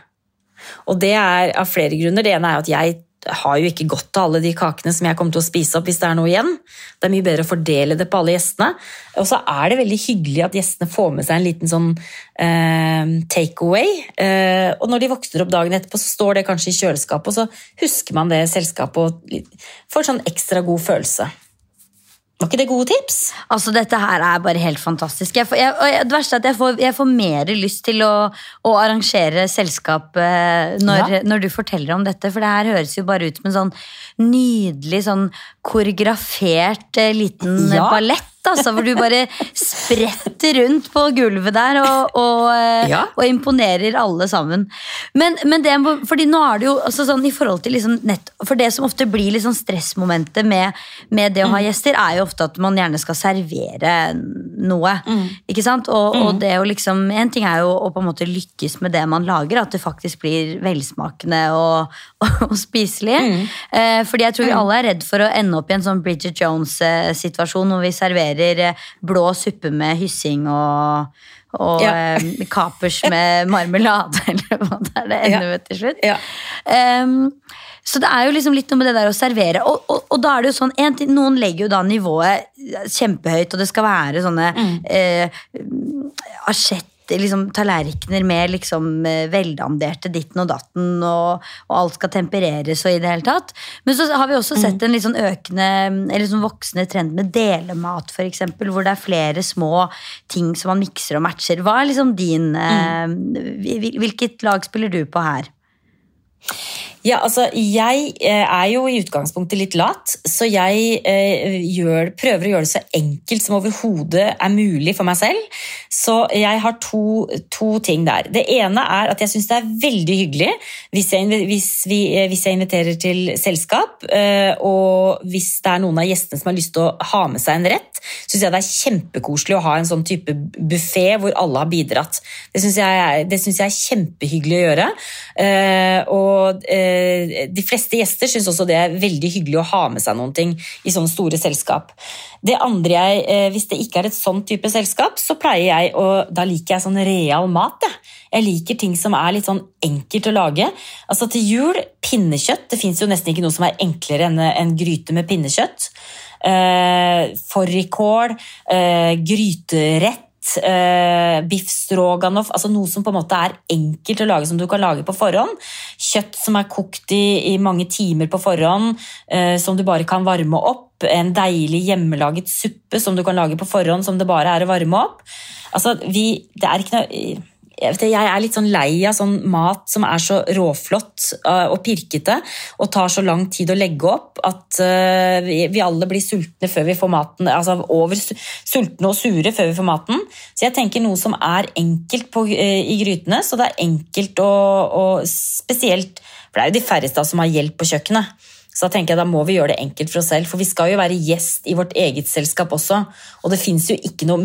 Og det er av flere grunner. Det ene er at jeg har jo ikke godt av alle de kakene som jeg kommer til å spise opp hvis det er noe igjen. Det er mye bedre å fordele det på alle gjestene. Og så er det veldig hyggelig at gjestene får med seg en liten sånn eh, takeaway. Eh, og når de våkner opp dagen etterpå, så står det kanskje i kjøleskapet, og så husker man det selskapet og får får sånn ekstra god følelse. Var ikke det gode tips? Altså, dette her er bare helt fantastisk. Jeg får, jeg, det verste er at jeg får, jeg får mer lyst til å, å arrangere selskap eh, når, Ja. når du forteller om dette, for det her høres jo bare ut som en sånn nydelig, sånn koreografert eh, liten Ja. ballett. Altså, hvor du bare spretter rundt på gulvet der og, og, eh, Ja. og imponerer alle sammen. Men, men det, fordi nå er det jo sånn i forhold til liksom nett, For det som ofte blir liksom stressmomentet med, med det å ha gjester, er jo ofte at man gjerne skal servere noe. Ikke sant? Og, og det å liksom En ting er jo å på en måte lykkes med det man lager, at det faktisk blir velsmakende og, og, spiselig. Eh, fordi jeg tror vi alle er redd for å ende opp i en sånn Bridget Jones-situasjon hvor vi serverer eh, blå suppe med hyssing og og Ja. eh, kapers med marmelade, eller hva det er det ender med til slutt. Ja. Um, så det er jo liksom litt noe med det der å servere. Og, og, og da er det jo sånn, en ting, Noen legger jo da nivået kjempehøyt, og det skal være sånne eh, asjett, liksom, tallerkener med liksom, eh, veldanderte ditten og datten, og, og alt skal tempereres og i det hele tatt. Men så har vi også sett en litt sånn økende, eller sånn voksende trend med delemat, eksempel, hvor det er flere små ting som man mikser og matcher. Hva er liksom din eh, Hvilket lag spiller du på her? Ja, altså, jeg eh, er jo i utgangspunktet litt lat, så jeg eh, gjør, prøver å gjøre det så enkelt som overhodet er mulig for meg selv. Så jeg har to, to ting der. Det ene er at jeg syns det er veldig hyggelig hvis jeg, hvis, vi, eh, hvis jeg inviterer til selskap, og hvis det er noen av gjestene som har lyst til å ha med seg en rett, syns jeg det er kjempekoselig å ha en sånn type buffé hvor alle har bidratt. Det syns jeg, jeg er kjempehyggelig å gjøre. Eh, og eh, de fleste gjester syns også det er veldig hyggelig å ha med seg noen ting i sånne store selskap. Det andre jeg, eh, Hvis det ikke er et sånn type selskap, så pleier jeg å Da liker jeg sånn real mat. Jeg. jeg liker ting som er litt sånn enkelt å lage. Altså Til jul pinnekjøtt. Det fins jo nesten ikke noe som er enklere enn en gryte med pinnekjøtt. Eh, Fårikål, eh, gryterett Uh, biff stroganoff, altså noe som på en måte er enkelt å lage, som du kan lage på forhånd. Kjøtt som er kokt i, i mange timer på forhånd, uh, som du bare kan varme opp. En deilig hjemmelaget suppe som du kan lage på forhånd, som det bare er å varme opp. Altså, vi, det er ikke noe... Jeg, vet, jeg er litt sånn lei av sånn mat som er så råflott uh, og pirkete og tar så lang tid å legge opp at uh, vi, alle blir sultne før vi får maten, altså over sultne og sure før vi får maten. Så jeg tenker noe som er enkelt på, uh, i grytene, så det er enkelt og, og spesielt For det er jo de færreste som har hjelp på kjøkkenet. Så da tenker jeg da må vi gjøre det enkelt for oss selv, for vi skal jo være gjest i vårt eget selskap også. Og det fins jo ikke noe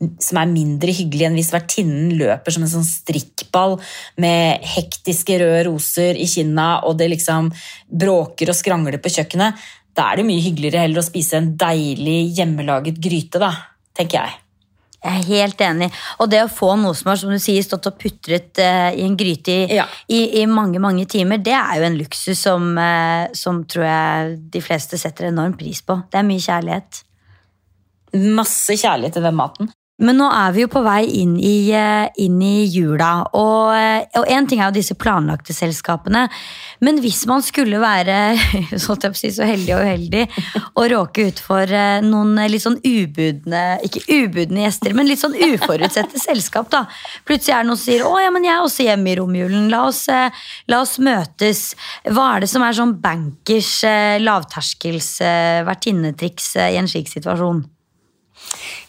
som er mindre hyggelig enn hvis vertinnen løper som en sånn strikkball med hektiske røde roser i kinna, og det liksom bråker og skrangler på kjøkkenet. Da er det mye hyggeligere heller å spise en deilig hjemmelaget gryte, da, tenker jeg. Jeg er helt enig. Og det å få noe som har som du sier, stått og putret uh, i en gryte i, Ja. i, i mange mange timer, det er jo en luksus som, uh, som tror jeg de fleste setter enorm pris på. Det er mye kjærlighet. Masse kjærlighet til den maten. Men nå er vi jo på vei inn i, eh, inn i jula, og, én en ting er jo disse planlagte selskapene. Men hvis man skulle være så, si, så heldig og uheldig og råke ut for eh, noen litt sånn ubudne Ikke ubudne gjester, men litt sånn uforutsette selskap, da. Plutselig er det noen som sier 'Å ja, men jeg er også hjemme i romjulen. La oss, la oss møtes'. Hva er det som er sånn bankers, lavterskels vertinnetriks i en slik situasjon?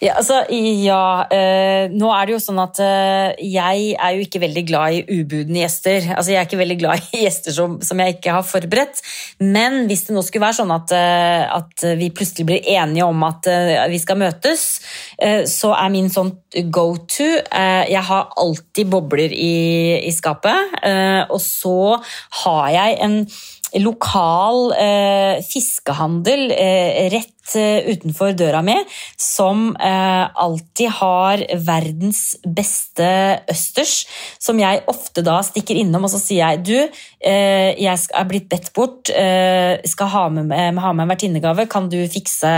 Ja, altså, ja øh, nå er det jo sånn at øh, jeg er jo ikke veldig glad i ubudne gjester. Altså, jeg er ikke veldig glad i gjester som, som, jeg ikke har forberedt. Men hvis det nå skulle være sånn at, øh, at vi plutselig blir enige om at vi skal møtes, så er min sånn go to Jeg har alltid bobler i, i skapet, og så har jeg en lokal eh, fiskehandel eh, rett eh, utenfor døra mi, som eh, alltid har verdens beste østers, som jeg ofte da stikker innom, og så sier jeg du, eh, jeg er blitt bedt bort, skal ha med, ha med en vertinnegave, kan du fikse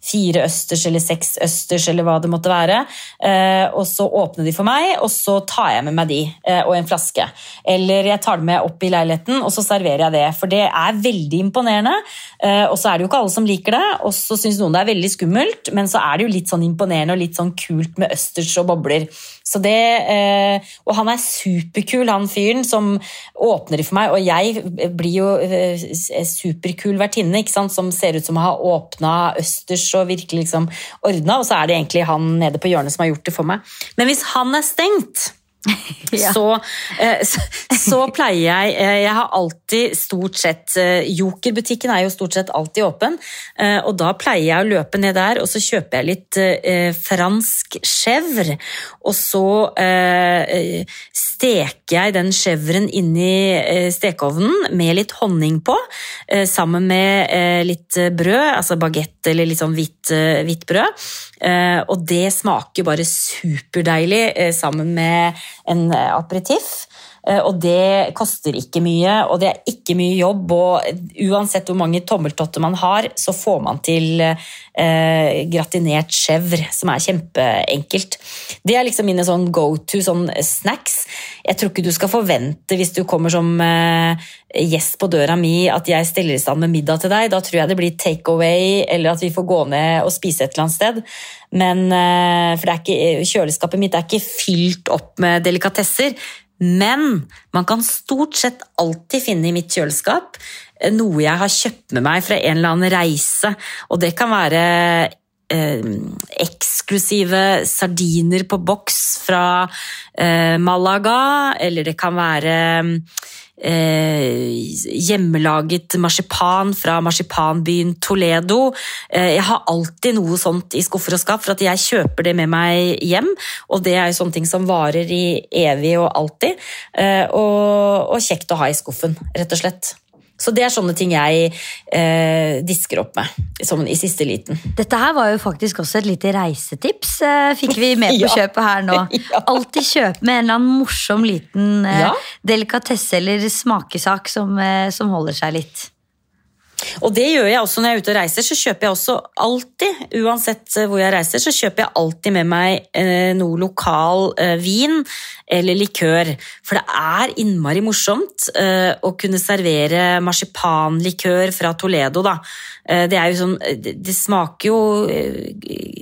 fire østers eller seks østers eller hva det måtte være. Eh, og så åpner de for meg, og så tar jeg med meg de eh, og en flaske. Eller jeg tar det med opp i leiligheten, og så serverer jeg det. For det er veldig imponerende. Eh, og så er det jo ikke alle som liker det, og så syns noen det er veldig skummelt, men så er det jo litt sånn imponerende og litt sånn kult med østers og bobler. Så det, og han er superkul, han fyren som åpner det for meg, og jeg blir jo superkul vertinne som ser ut som å ha åpna østers og virkelig liksom ordna, og så er det egentlig han nede på hjørnet som har gjort det for meg. Men hvis han er stengt ja. så, eh, så, pleier jeg eh, Jeg har alltid stort sett Jokerbutikken Joker-butikken er jo stort sett alltid åpen. Og da pleier jeg å løpe ned der, og så kjøper jeg litt fransk chèvre. Og så steker jeg den chèvren inni stekeovnen med litt honning på, sammen med litt brød, altså bagett eller litt sånn hvitt, hvitt brød. Og det smaker bare superdeilig sammen med en eh, aperitiff. Eh, og det koster ikke mye, og det er ikke mye jobb. Og uansett hvor mange tommeltotter man har, så får man til eh, gratinert chèvre, som er kjempeenkelt. Det er liksom mine sånn go to sånn snacks. Jeg tror ikke du skal forvente, hvis du kommer som eh, gjest på døra mi, at jeg stiller i stand med middag til deg. Da tror jeg det blir take away, eller at vi får gå ned og spise et eller annet sted. Men, eh, for ikke, kjøleskapet mitt er ikke fylt opp med delikatesser. Men man kan stort sett alltid finne i mitt kjøleskap eh, noe jeg har kjøpt med meg fra en eller annen reise. Og det kan være eh, eksklusive sardiner på boks fra eh, Malaga, eller det kan være eh, hjemmelaget marsipan fra marsipanbyen Toledo. Eh, jeg har alltid noe sånt i skuffer og skap, for at jeg kjøper det med meg hjem. Og det er jo sånne ting som varer i evig og alltid. Eh, og, og kjekt å ha i skuffen, rett og slett. Så det er sånne ting jeg eh, disker opp med som i siste liten. Dette her var jo faktisk også et lite reisetips, eh, fikk vi med på ja. kjøpet her nå. Ja. Alltid kjøp med en eller annen morsom liten eh, ja. delikatesse eller smakesak som, eh, som holder seg litt. Og det gjør jeg også når jeg er ute og reiser. så kjøper jeg også alltid, Uansett eh, hvor jeg reiser, så kjøper jeg alltid med meg eh, noe lokal eh, vin eller likør. For det er innmari morsomt eh, å kunne servere marsipanlikør fra Toledo. da. Eh, det, sånn, eh, det, smaker jo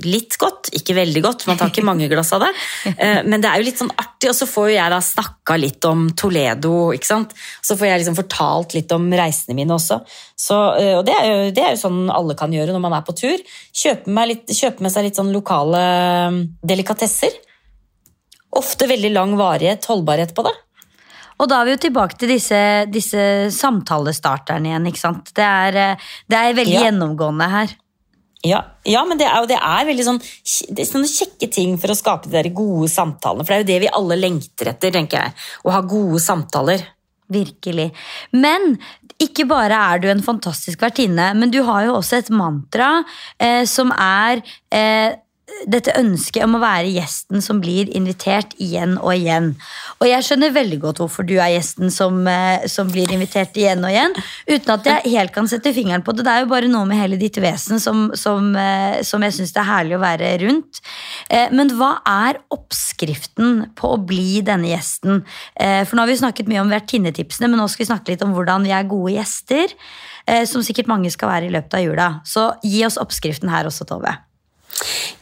litt godt, ikke veldig godt, man tar ikke mange glass av det. Men det er jo litt sånn artig, og så får jeg da snakka litt om Toledo. ikke sant? Så får jeg liksom fortalt litt om reisene mine også. Så og det er, jo, det er, jo, sånn alle kan gjøre når man er på tur. Kjøpe med, litt, kjøpe med seg litt sånn lokale delikatesser. Ofte veldig lang varighet, holdbarhet på det. Og da er vi jo tilbake til disse, disse samtalestarterne igjen. ikke sant? Det er, det er veldig ja. gjennomgående her. Ja, ja, men det er, det er veldig sånn, det er sånne kjekke ting for å skape de gode samtalene. For det er jo det vi alle lengter etter, tenker jeg. Å ha gode samtaler. Virkelig. Men ikke bare er du en fantastisk vertinne, men du har jo også et mantra eh, som er eh, dette ønsket om å være gjesten som blir invitert igjen og igjen. Og jeg skjønner veldig godt hvorfor du er gjesten som, eh, som, blir invitert igjen og igjen. Uten at jeg helt kan sette fingeren på det. Det er jo bare noe med hele ditt vesen som, som, eh, som jeg syns det er herlig å være rundt. Eh, men hva er oppskriften på å bli denne gjesten? For nå har vi snakket mye om vertinnetipsene, men nå skal vi snakke litt om hvordan vi er gode gjester. Som sikkert mange skal være i løpet av jula. Så gi oss oppskriften her også, Tove.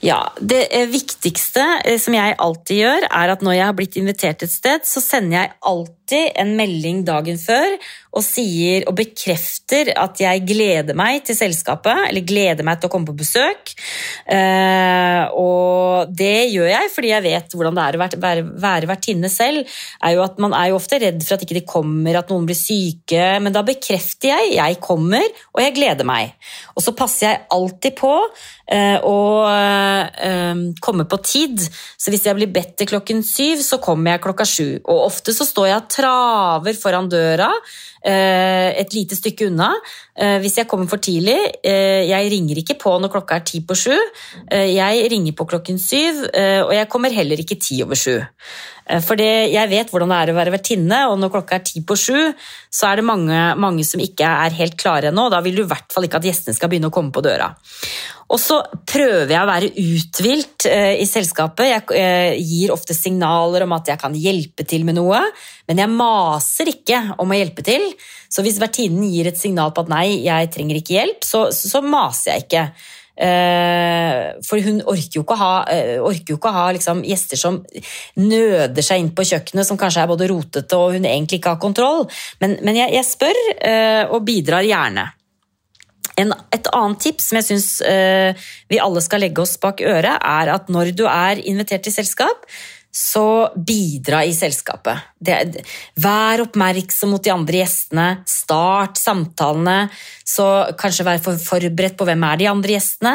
Ja, Det viktigste som jeg alltid gjør, er at når jeg har blitt invitert et sted, så sender jeg alltid en melding dagen før og sier og bekrefter at jeg gleder meg til selskapet, eller gleder meg til å komme på besøk. Eh, og det gjør jeg fordi jeg vet hvordan det er å være, være vertinne selv. er Man er jo ofte redd for at ikke de kommer, at noen blir syke, men da bekrefter jeg jeg kommer, og jeg gleder meg. Og så passer jeg alltid på eh, å eh, komme på tid. Så hvis jeg blir bedt til klokken syv, så kommer jeg klokka sju. Og ofte så står jeg og traver foran døra et lite stykke unna. Eh, hvis jeg kommer for tidlig eh, Jeg ringer ikke på når klokka er ti på sju. Jeg ringer på klokken syv, og jeg kommer heller ikke ti over sju. For jeg vet hvordan det er å være vertinne, og når klokka er ti på sju, så er det mange, mange som ikke er helt klare ennå. Da vil du i hvert fall ikke at gjestene skal begynne å komme på døra. Og så prøver jeg å være uthvilt eh, i selskapet. Jeg eh, gir ofte signaler om at jeg kan hjelpe til med noe, men jeg maser ikke om å hjelpe til. Så hvis vertinnen gir et signal på at nei, jeg trenger ikke hjelp, så, så maser jeg ikke. Eh, for hun orker jo ikke å ha, jo ikke å ha liksom, gjester som nøder seg inn på kjøkkenet, som kanskje er både rotete og hun egentlig ikke har kontroll. Men, men jeg, jeg, spør og bidrar gjerne. En, et annet tips som jeg syns uh, vi alle skal legge oss bak øret, er at når du er invitert til selskap, så bidra i selskapet. Det, vær oppmerksom mot de andre gjestene. Start samtalene. Så kanskje vær for, forberedt på hvem er de andre gjestene.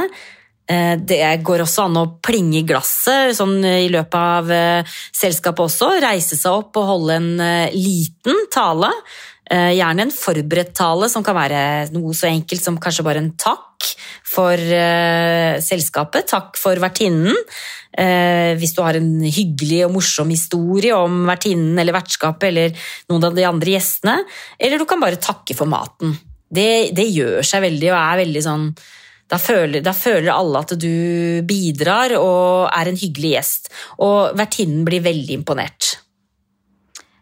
Eh, det går også an å plinge i glasset sånn i løpet av selskapet også. Reise seg opp og holde en liten tale. Eh, gjerne en forberedt tale, som kan være noe så enkelt som kanskje bare en takk for uh, selskapet. Takk for vertinnen. Uh, hvis du har en hyggelig og morsom historie om vertinnen eller vertskapet eller noen av de andre gjestene. Eller du kan bare takke for maten. Det, det gjør seg veldig og er veldig sånn da føler, da føler, alle at du bidrar og er en hyggelig gjest. Og vertinnen blir veldig imponert.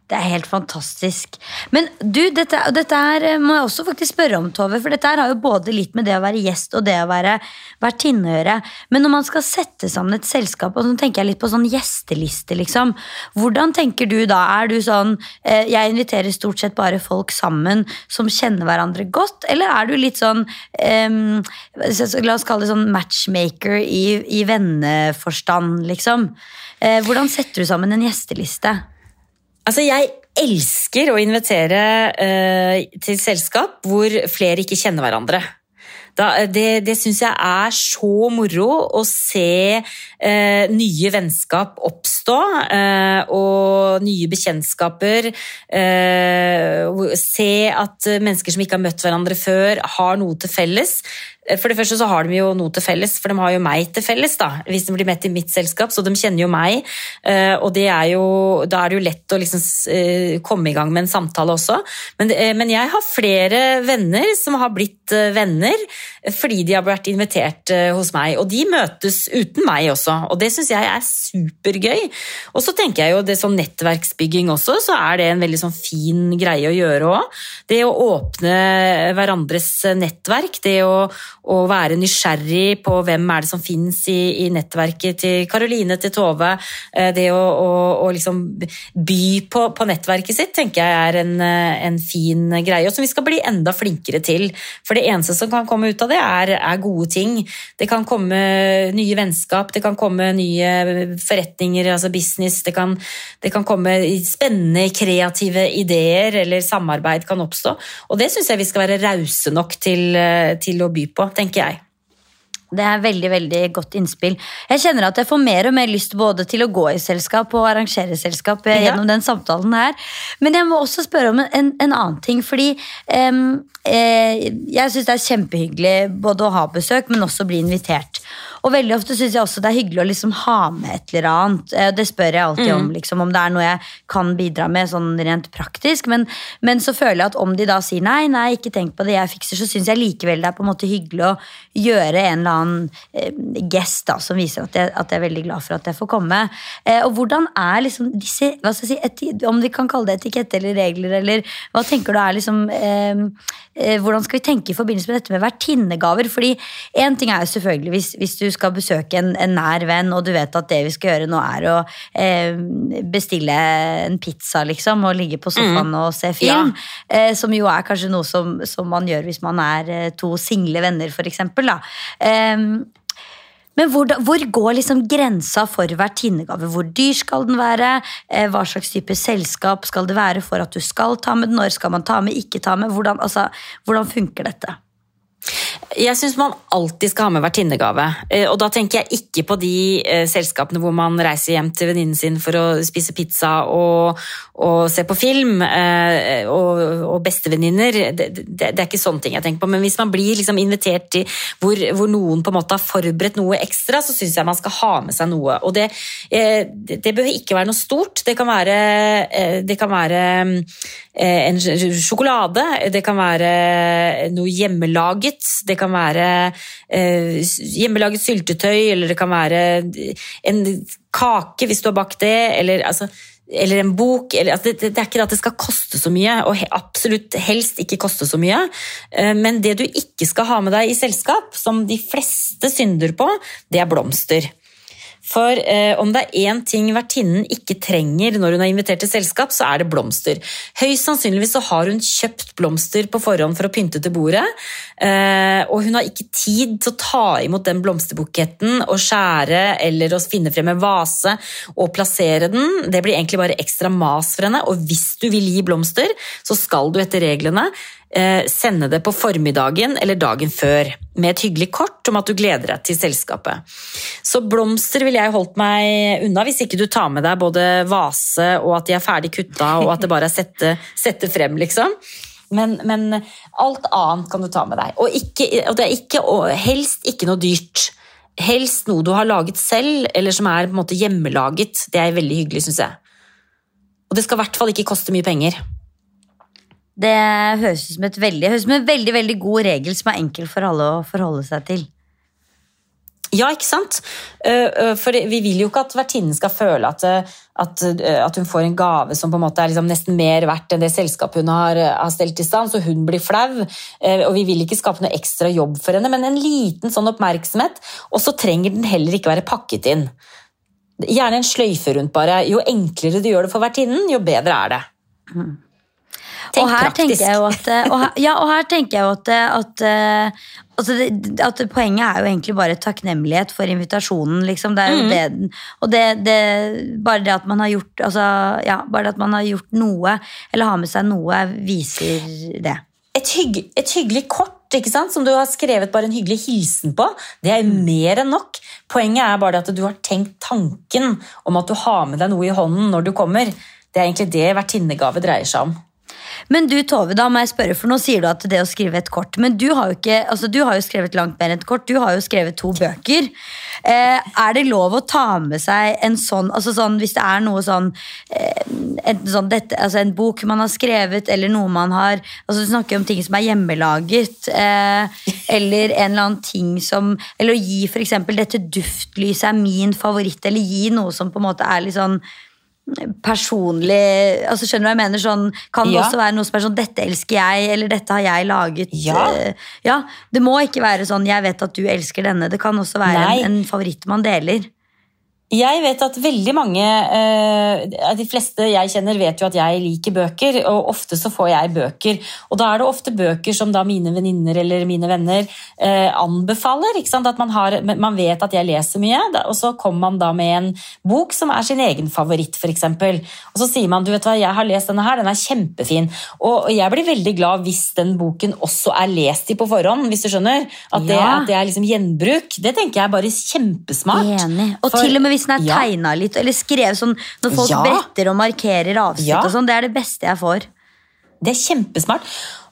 Det er helt fantastisk. Men du, dette, dette her eh, må jeg også faktisk spørre om, Tove. For dette her har jo både litt med det å være gjest og det å være vertinne å gjøre. Men når man skal sette sammen et selskap, og så tenker jeg litt på sånn gjesteliste, liksom. Hvordan tenker du da? Er du sånn eh, Jeg inviterer stort sett bare folk sammen som kjenner hverandre godt, eller er du litt sånn um, La oss kalle det sånn matchmaker i, i venneforstand, liksom. Eh, hvordan setter du sammen en gjesteliste? Altså, jeg elsker å invitere uh, til selskap hvor flere ikke kjenner hverandre. Da, det det syns jeg er så moro å se eh, nye vennskap oppstå. eh, og nye bekjentskaper. se at mennesker som ikke har møtt hverandre før, har noe til felles. For det første så har de jo noe til felles, for de har jo meg til felles. da, Hvis de blir med i mitt selskap, så de kjenner jo meg. og og er jo, da er det jo lett å liksom eh, komme i gang med en samtale også. Men, eh, men jeg har flere venner som har blitt venner fordi de har vært invitert hos meg. Og de møtes uten meg også, og det syns jeg er supergøy. Og så tenker jeg jo det som nettverksbygging også, så er det en veldig sånn fin greie å gjøre òg. Det å åpne hverandres nettverk, det å å være nysgjerrig på hvem er det som finnes i, i nettverket til Karoline, til Tove. Eh, det å, å, å liksom by på, på, nettverket sitt tenker jeg er en, eh, en, fin greie, og som vi skal bli enda flinkere til. For det eneste som kan komme ut av det, er, er gode ting. Det kan komme nye vennskap, det kan komme nye forretninger, altså business, det kan, det kan komme spennende, kreative ideer eller samarbeid kan oppstå. Og det syns jeg vi skal være rause nok til, eh, til å by på tenker jeg. Det er veldig veldig godt innspill. Jeg kjenner at jeg får mer og mer lyst både til å gå i selskap og arrangere selskap ja. gjennom den samtalen her. Men jeg må også spørre om en, en annen ting. Fordi um, eh, jeg syns det er kjempehyggelig både å ha besøk, men også bli invitert. og veldig ofte syns jeg også det er hyggelig å liksom ha med et eller annet. Eh, Det spør jeg alltid om, liksom, om det er noe jeg kan bidra med sånn rent praktisk. Men, men så føler jeg at om de da sier nei, nei, ikke tenk på det, jeg fikser, så syns jeg likevel det er på en måte hyggelig å gjøre en eller annen eh, gest da, som viser at jeg, at jeg er veldig glad for at jeg får komme. Eh, og hvordan er liksom disse hva skal jeg si, Om vi kan kalle det etikette eller regler, eller hva tenker du er liksom eh, eh, Hvordan skal vi tenke i forbindelse med dette med vertinnegaver? Fordi én ting er jo selvfølgelig hvis, hvis du skal besøke en, en nær venn, og du vet at det vi skal gjøre nå, er å eh, bestille en pizza, liksom, og ligge på sofaen og se film. Eh, som jo er kanskje noe som, som man gjør hvis man er to single venner, for eksempel. Da. Eh, men hvor, hvor går liksom grensa for vertinnegave? Hvor dyr skal den være? Eh, Hva slags type selskap skal det være for at du skal ta med den? Når skal man ta med, ikke ta med? Hvordan, altså, hvordan funker dette? Jeg syns man alltid skal ha med vertinnegave. Eh, Og da tenker jeg ikke på de eh, selskapene hvor man reiser hjem til venninnen sin for å spise pizza og, og se på film, eh, og, og bestevenninner. Det, det, det er ikke sånne ting jeg tenker på. Men hvis man blir liksom invitert til hvor, hvor noen på en måte har forberedt noe ekstra, så syns jeg man skal ha med seg noe. Og det, det bør ikke være noe stort. Det kan være, det kan være en sjokolade, det kan være noe hjemmelaget, det kan være eh, hjemmelaget syltetøy, eller det kan være en kake hvis du har bakt det, eller, altså, eller en bok. Eller, altså, det, det er ikke det at det skal koste så mye, og he- absolutt helst ikke koste så mye. Eh, Men det du ikke skal ha med deg i selskap, som de fleste synder på, det er blomster. For eh, om det er én ting vertinnen ikke trenger når hun er invitert til selskap, så er det blomster. Høyst sannsynligvis så har hun kjøpt blomster på forhånd for å pynte til bordet, eh, og hun har ikke tid til å ta imot den blomsterbuketten og skjære eller å finne frem en vase og plassere den. Det blir egentlig bare ekstra mas for henne, og hvis du vil gi blomster, så skal du etter reglene sende det på formiddagen eller dagen før, med et hyggelig kort om at du gleder deg til selskapet. Så blomster ville jeg holdt meg unna, hvis ikke du tar med deg både vase og at de er ferdig kutta, og at det bare er sette, sette frem, liksom. Men, men alt annet kan du ta med deg. Og, ikke, og det er ikke, helst ikke noe dyrt. Helst noe du har laget selv, eller som er på en måte hjemmelaget. Det er veldig hyggelig, syns jeg. Og det skal i hvert fall ikke koste mye penger. Det høres ut som, et veldig, høres ut som en veldig, veldig god regel som er enkel for alle å forholde seg til. Ja, ikke sant? Eh, eh, For vi vil jo ikke at vertinnen skal føle at, eh, at, at hun får en gave som på en måte er liksom nesten mer verdt enn det selskapet hun har, har stelt i stand, så hun blir flau. Og vi vil ikke skape noe ekstra jobb for henne, men en liten sånn oppmerksomhet. Og så trenger den heller ikke være pakket inn. Gjerne en sløyfe rundt bare. Jo enklere du gjør det for vertinnen, jo bedre er det. Tenk og her praktisk. tenker jeg jo at, eh, og her, ja, og her tenker jeg jo at, eh, at, eh, altså det, at Poenget er jo egentlig bare takknemlighet for invitasjonen. Liksom. Det er jo det, og det, bare det at man har gjort altså, ja, bare det at man har gjort noe, eller har med seg noe, viser det. et, hygg, et hyggelig kort som du har skrevet bare en hyggelig hilsen på, det er mer enn nok. Poenget er bare at du har tenkt tanken om at du har med deg noe i hånden når du kommer. Det er egentlig det vertinnegave dreier seg om. Men du Tove, da må jeg spørre, for nå sier du at det å skrive et kort Men du har jo ikke, altså du har jo skrevet langt mer enn et kort. Du har jo skrevet to bøker. Eh, er det lov å ta med seg en sånn, altså sånn hvis det er noe sånn, eh, enten sånn dette, altså en bok man har skrevet, eller noe man har altså Du snakker om ting som er hjemmelaget, eh, eller en eller annen ting som Eller å gi f.eks. dette duftlyset er min favoritt, eller gi noe som på en måte er litt sånn personlig altså Skjønner du hva jeg mener? Sånn, kan det Ja. også være noe som er sånn 'dette elsker jeg', eller 'dette har jeg laget'? Ja. Eh, ja, Det må ikke være sånn 'jeg vet at du elsker denne'. Det kan også være Nei. en, en favoritt man deler. Jeg vet at veldig mange, eh, de fleste jeg kjenner vet jo at jeg liker bøker, og ofte så får jeg bøker. Og da er det ofte bøker som da mine venninner eller mine venner eh, anbefaler. At man, har, man vet at jeg leser mye, og så kommer man da med en bok som er sin egen favoritt, f.eks. Og så sier man du vet hva, jeg har lest denne her, den er kjempefin. Og jeg blir veldig glad hvis den boken også er lest i på forhånd, hvis du skjønner. At det, Ja. at det er liksom gjenbruk. Det tenker jeg er bare kjempesmart. Enig. Og For- til og med hvis den er Ja. tegna litt, eller skrevet sånn når folk Ja. bretter og markerer avsnitt Ja. og sånn. Det er det beste jeg får. det er kjempesmart.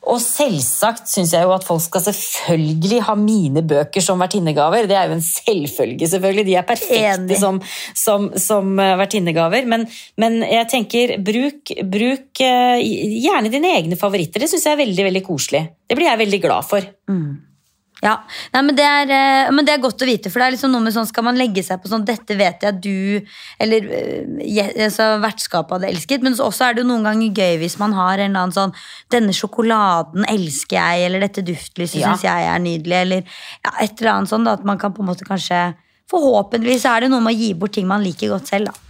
Og selvsagt syns jeg jo at folk skal selvfølgelig ha mine bøker som vertinnegaver. Det er jo en selvfølge, selvfølgelig. De er perfekte som, som, som eh, vertinnegaver. Men, men, jeg tenker, bruk, bruk uh, gjerne dine egne favoritter. Det syns jeg er veldig, veldig koselig. Det blir jeg veldig glad for. Mm. Ja, Nei, men, det er, eh, men, det er, godt å vite, for det er liksom noe med sånn, skal man legge seg på sånn Dette vet jeg du Eller uh, altså, vertskapet hadde elsket. Men også er det jo noen ganger gøy hvis man har en eller annen sånn Denne sjokoladen elsker jeg, eller dette duftlyset ja. syns jeg er nydelig, eller ja, et eller annet sånn. Da, at man kan på en måte kanskje Forhåpentligvis er det noe med å gi bort ting man liker godt selv, da.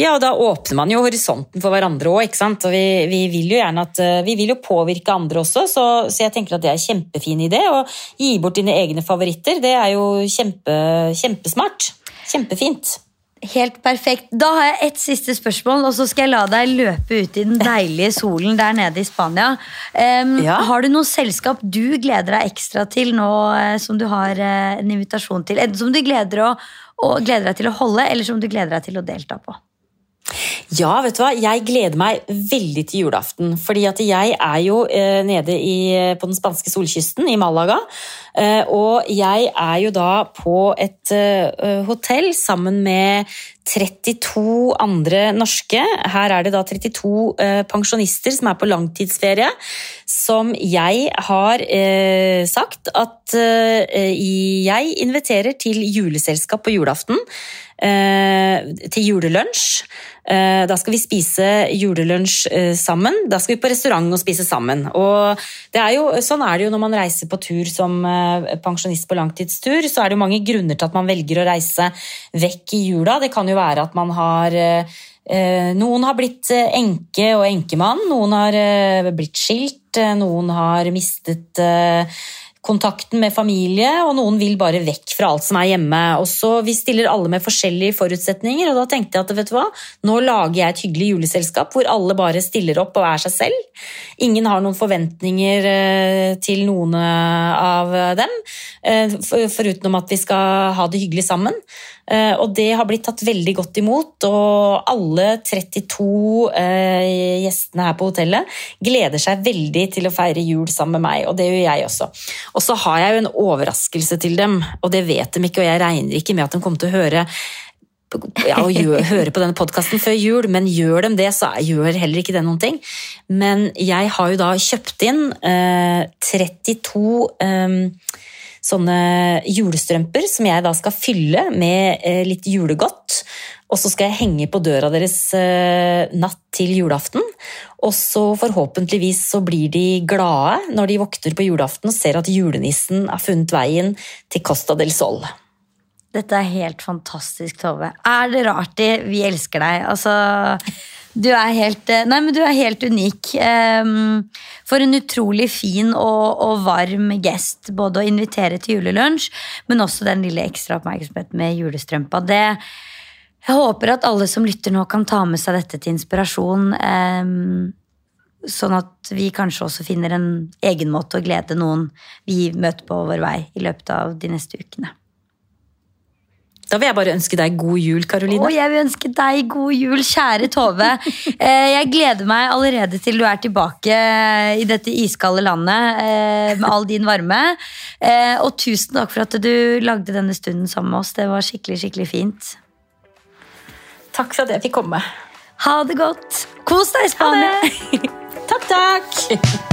Ja, og da åpner man jo horisonten for hverandre òg, ikke sant. Og vi, vi, vil jo gjerne at eh, Vi vil jo påvirke andre også, så, så jeg tenker at det er en kjempefin idé. Å gi bort dine egne favoritter, det er jo kjempe, kjempesmart. Kjempefint. Helt perfekt. Da har jeg ett siste spørsmål, og så skal jeg la deg løpe ut i den deilige solen der nede i Spania. Um, ja. Har du noe selskap du gleder deg ekstra til nå eh, som du har uh, en invitasjon til? Enten som du gleder, å, å, gleder deg til å holde, eller som du gleder deg til å delta på? Ja, vet du hva? jeg gleder meg veldig til julaften. fordi at jeg er jo eh, nede i, på den spanske solkysten, i Malaga. Eh, og jeg er jo da på et eh, hotell sammen med 32 andre norske. Her er det da 32 eh, pensjonister som er på langtidsferie. Som jeg har eh, sagt at eh, jeg inviterer til juleselskap på julaften. til julelunsj. Eh, da skal vi spise julelunsj eh, sammen. Da skal vi på restaurant og spise sammen. Og er jo, sånn er det jo når man reiser på tur som eh, pensjonist på langtidstur. Så er det jo mange grunner til at man velger å reise vekk i jula. Det kan jo være at man har noen har blitt enke og enkemann, noen har blitt skilt, noen har mistet kontakten med familie, og noen vil bare vekk fra alt som er hjemme. Og så Vi stiller alle med forskjellige forutsetninger, og da tenkte jeg at vet du hva, nå lager jeg et hyggelig juleselskap hvor alle bare stiller opp og er seg selv. Ingen har noen forventninger eh, til noen eh, av dem, foruten foruten at vi skal ha det hyggelig sammen. Eh, og det har blitt tatt veldig godt imot, og alle 32 eh, gjestene her på hotellet gleder seg veldig til å feire jul sammen med meg, og det gjør jeg også. Og så har jeg jo en overraskelse til dem, og det vet de ikke, og jeg regner ikke med at de kommer til å høre ja, å høre på denne podkasten før jul, men gjør de det, så gjør heller ikke det noen ting. Men jeg har jo da kjøpt inn eh, 32 eh, sånne julestrømper som jeg da skal fylle med eh, litt julegodt. Og så skal jeg henge på døra deres eh, natt til julaften. Og så forhåpentligvis så blir de glade når de våkner på julaften og ser at julenissen har funnet veien til Costa del Sol. Dette er helt fantastisk, Tove. Er det rart de, vi elsker deg? Altså du er helt, eh, nei, men du er helt unik. Um, for en utrolig fin og, og, varm gest. Både å invitere til julelunsj, men også den lille ekstra oppmerksomheten med julestrømpa. Det, jeg håper at alle som lytter nå, kan ta med seg dette til inspirasjon. Um, sånn at vi kanskje også finner en egen måte å glede noen vi møter på vår vei i løpet av de neste ukene. Da vil jeg bare ønske deg god jul, Karoline. Og jeg vil ønske deg god jul, kjære Tove. Eh, jeg gleder meg allerede til du er tilbake i dette iskalde landet eh, med all din varme. Eh, og tusen takk for at du lagde denne stunden sammen med oss. Det var skikkelig, skikkelig fint. Takk for at jeg fikk komme. Ha det godt. Kos deg i Spania. takk, takk.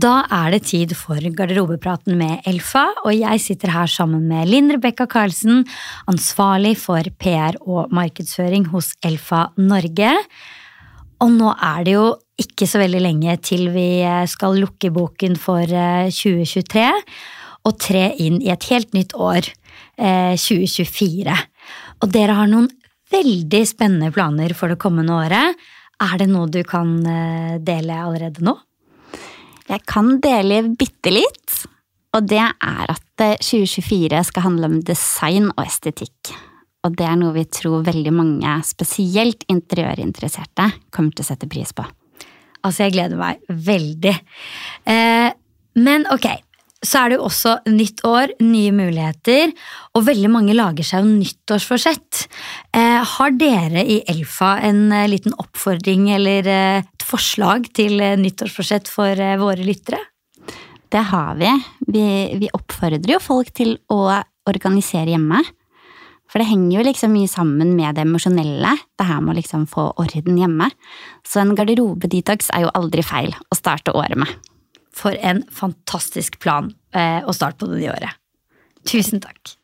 Da er det tid for garderobepraten med Elfa, og jeg sitter her sammen med Linn Rebekka Karlsen, ansvarlig for PR og markedsføring hos Elfa Norge. Og nå er det jo ikke så veldig lenge til vi skal lukke boken for 2023 eh, og tre inn i et helt nytt år, 2024. Eh, og dere har noen veldig spennende planer for det kommende året. Er det noe du kan eh, dele allerede nå? Jeg kan dele bitte litt. Og det er at 2024 eh, skal handle om design og estetikk. Og det er noe vi tror veldig mange, spesielt interiørinteresserte, kommer til å sette pris på. Altså, jeg gleder meg veldig. Eh, men ok, så er det jo også nytt år, nye muligheter, og veldig mange lager seg jo nyttårsforsett. Eh, har dere i Elfa en eh, liten oppfordring eller eh, et forslag til eh, nyttårsforsett for eh, våre lyttere? Det har vi. vi. Vi oppfordrer jo folk til å organisere hjemme. For det henger jo liksom mye sammen med det emosjonelle. Det her med å liksom få orden hjemme. Så en garderobedetox er jo aldri feil å starte året med. For en fantastisk plan eh, å starte på det nye året. Tusen takk.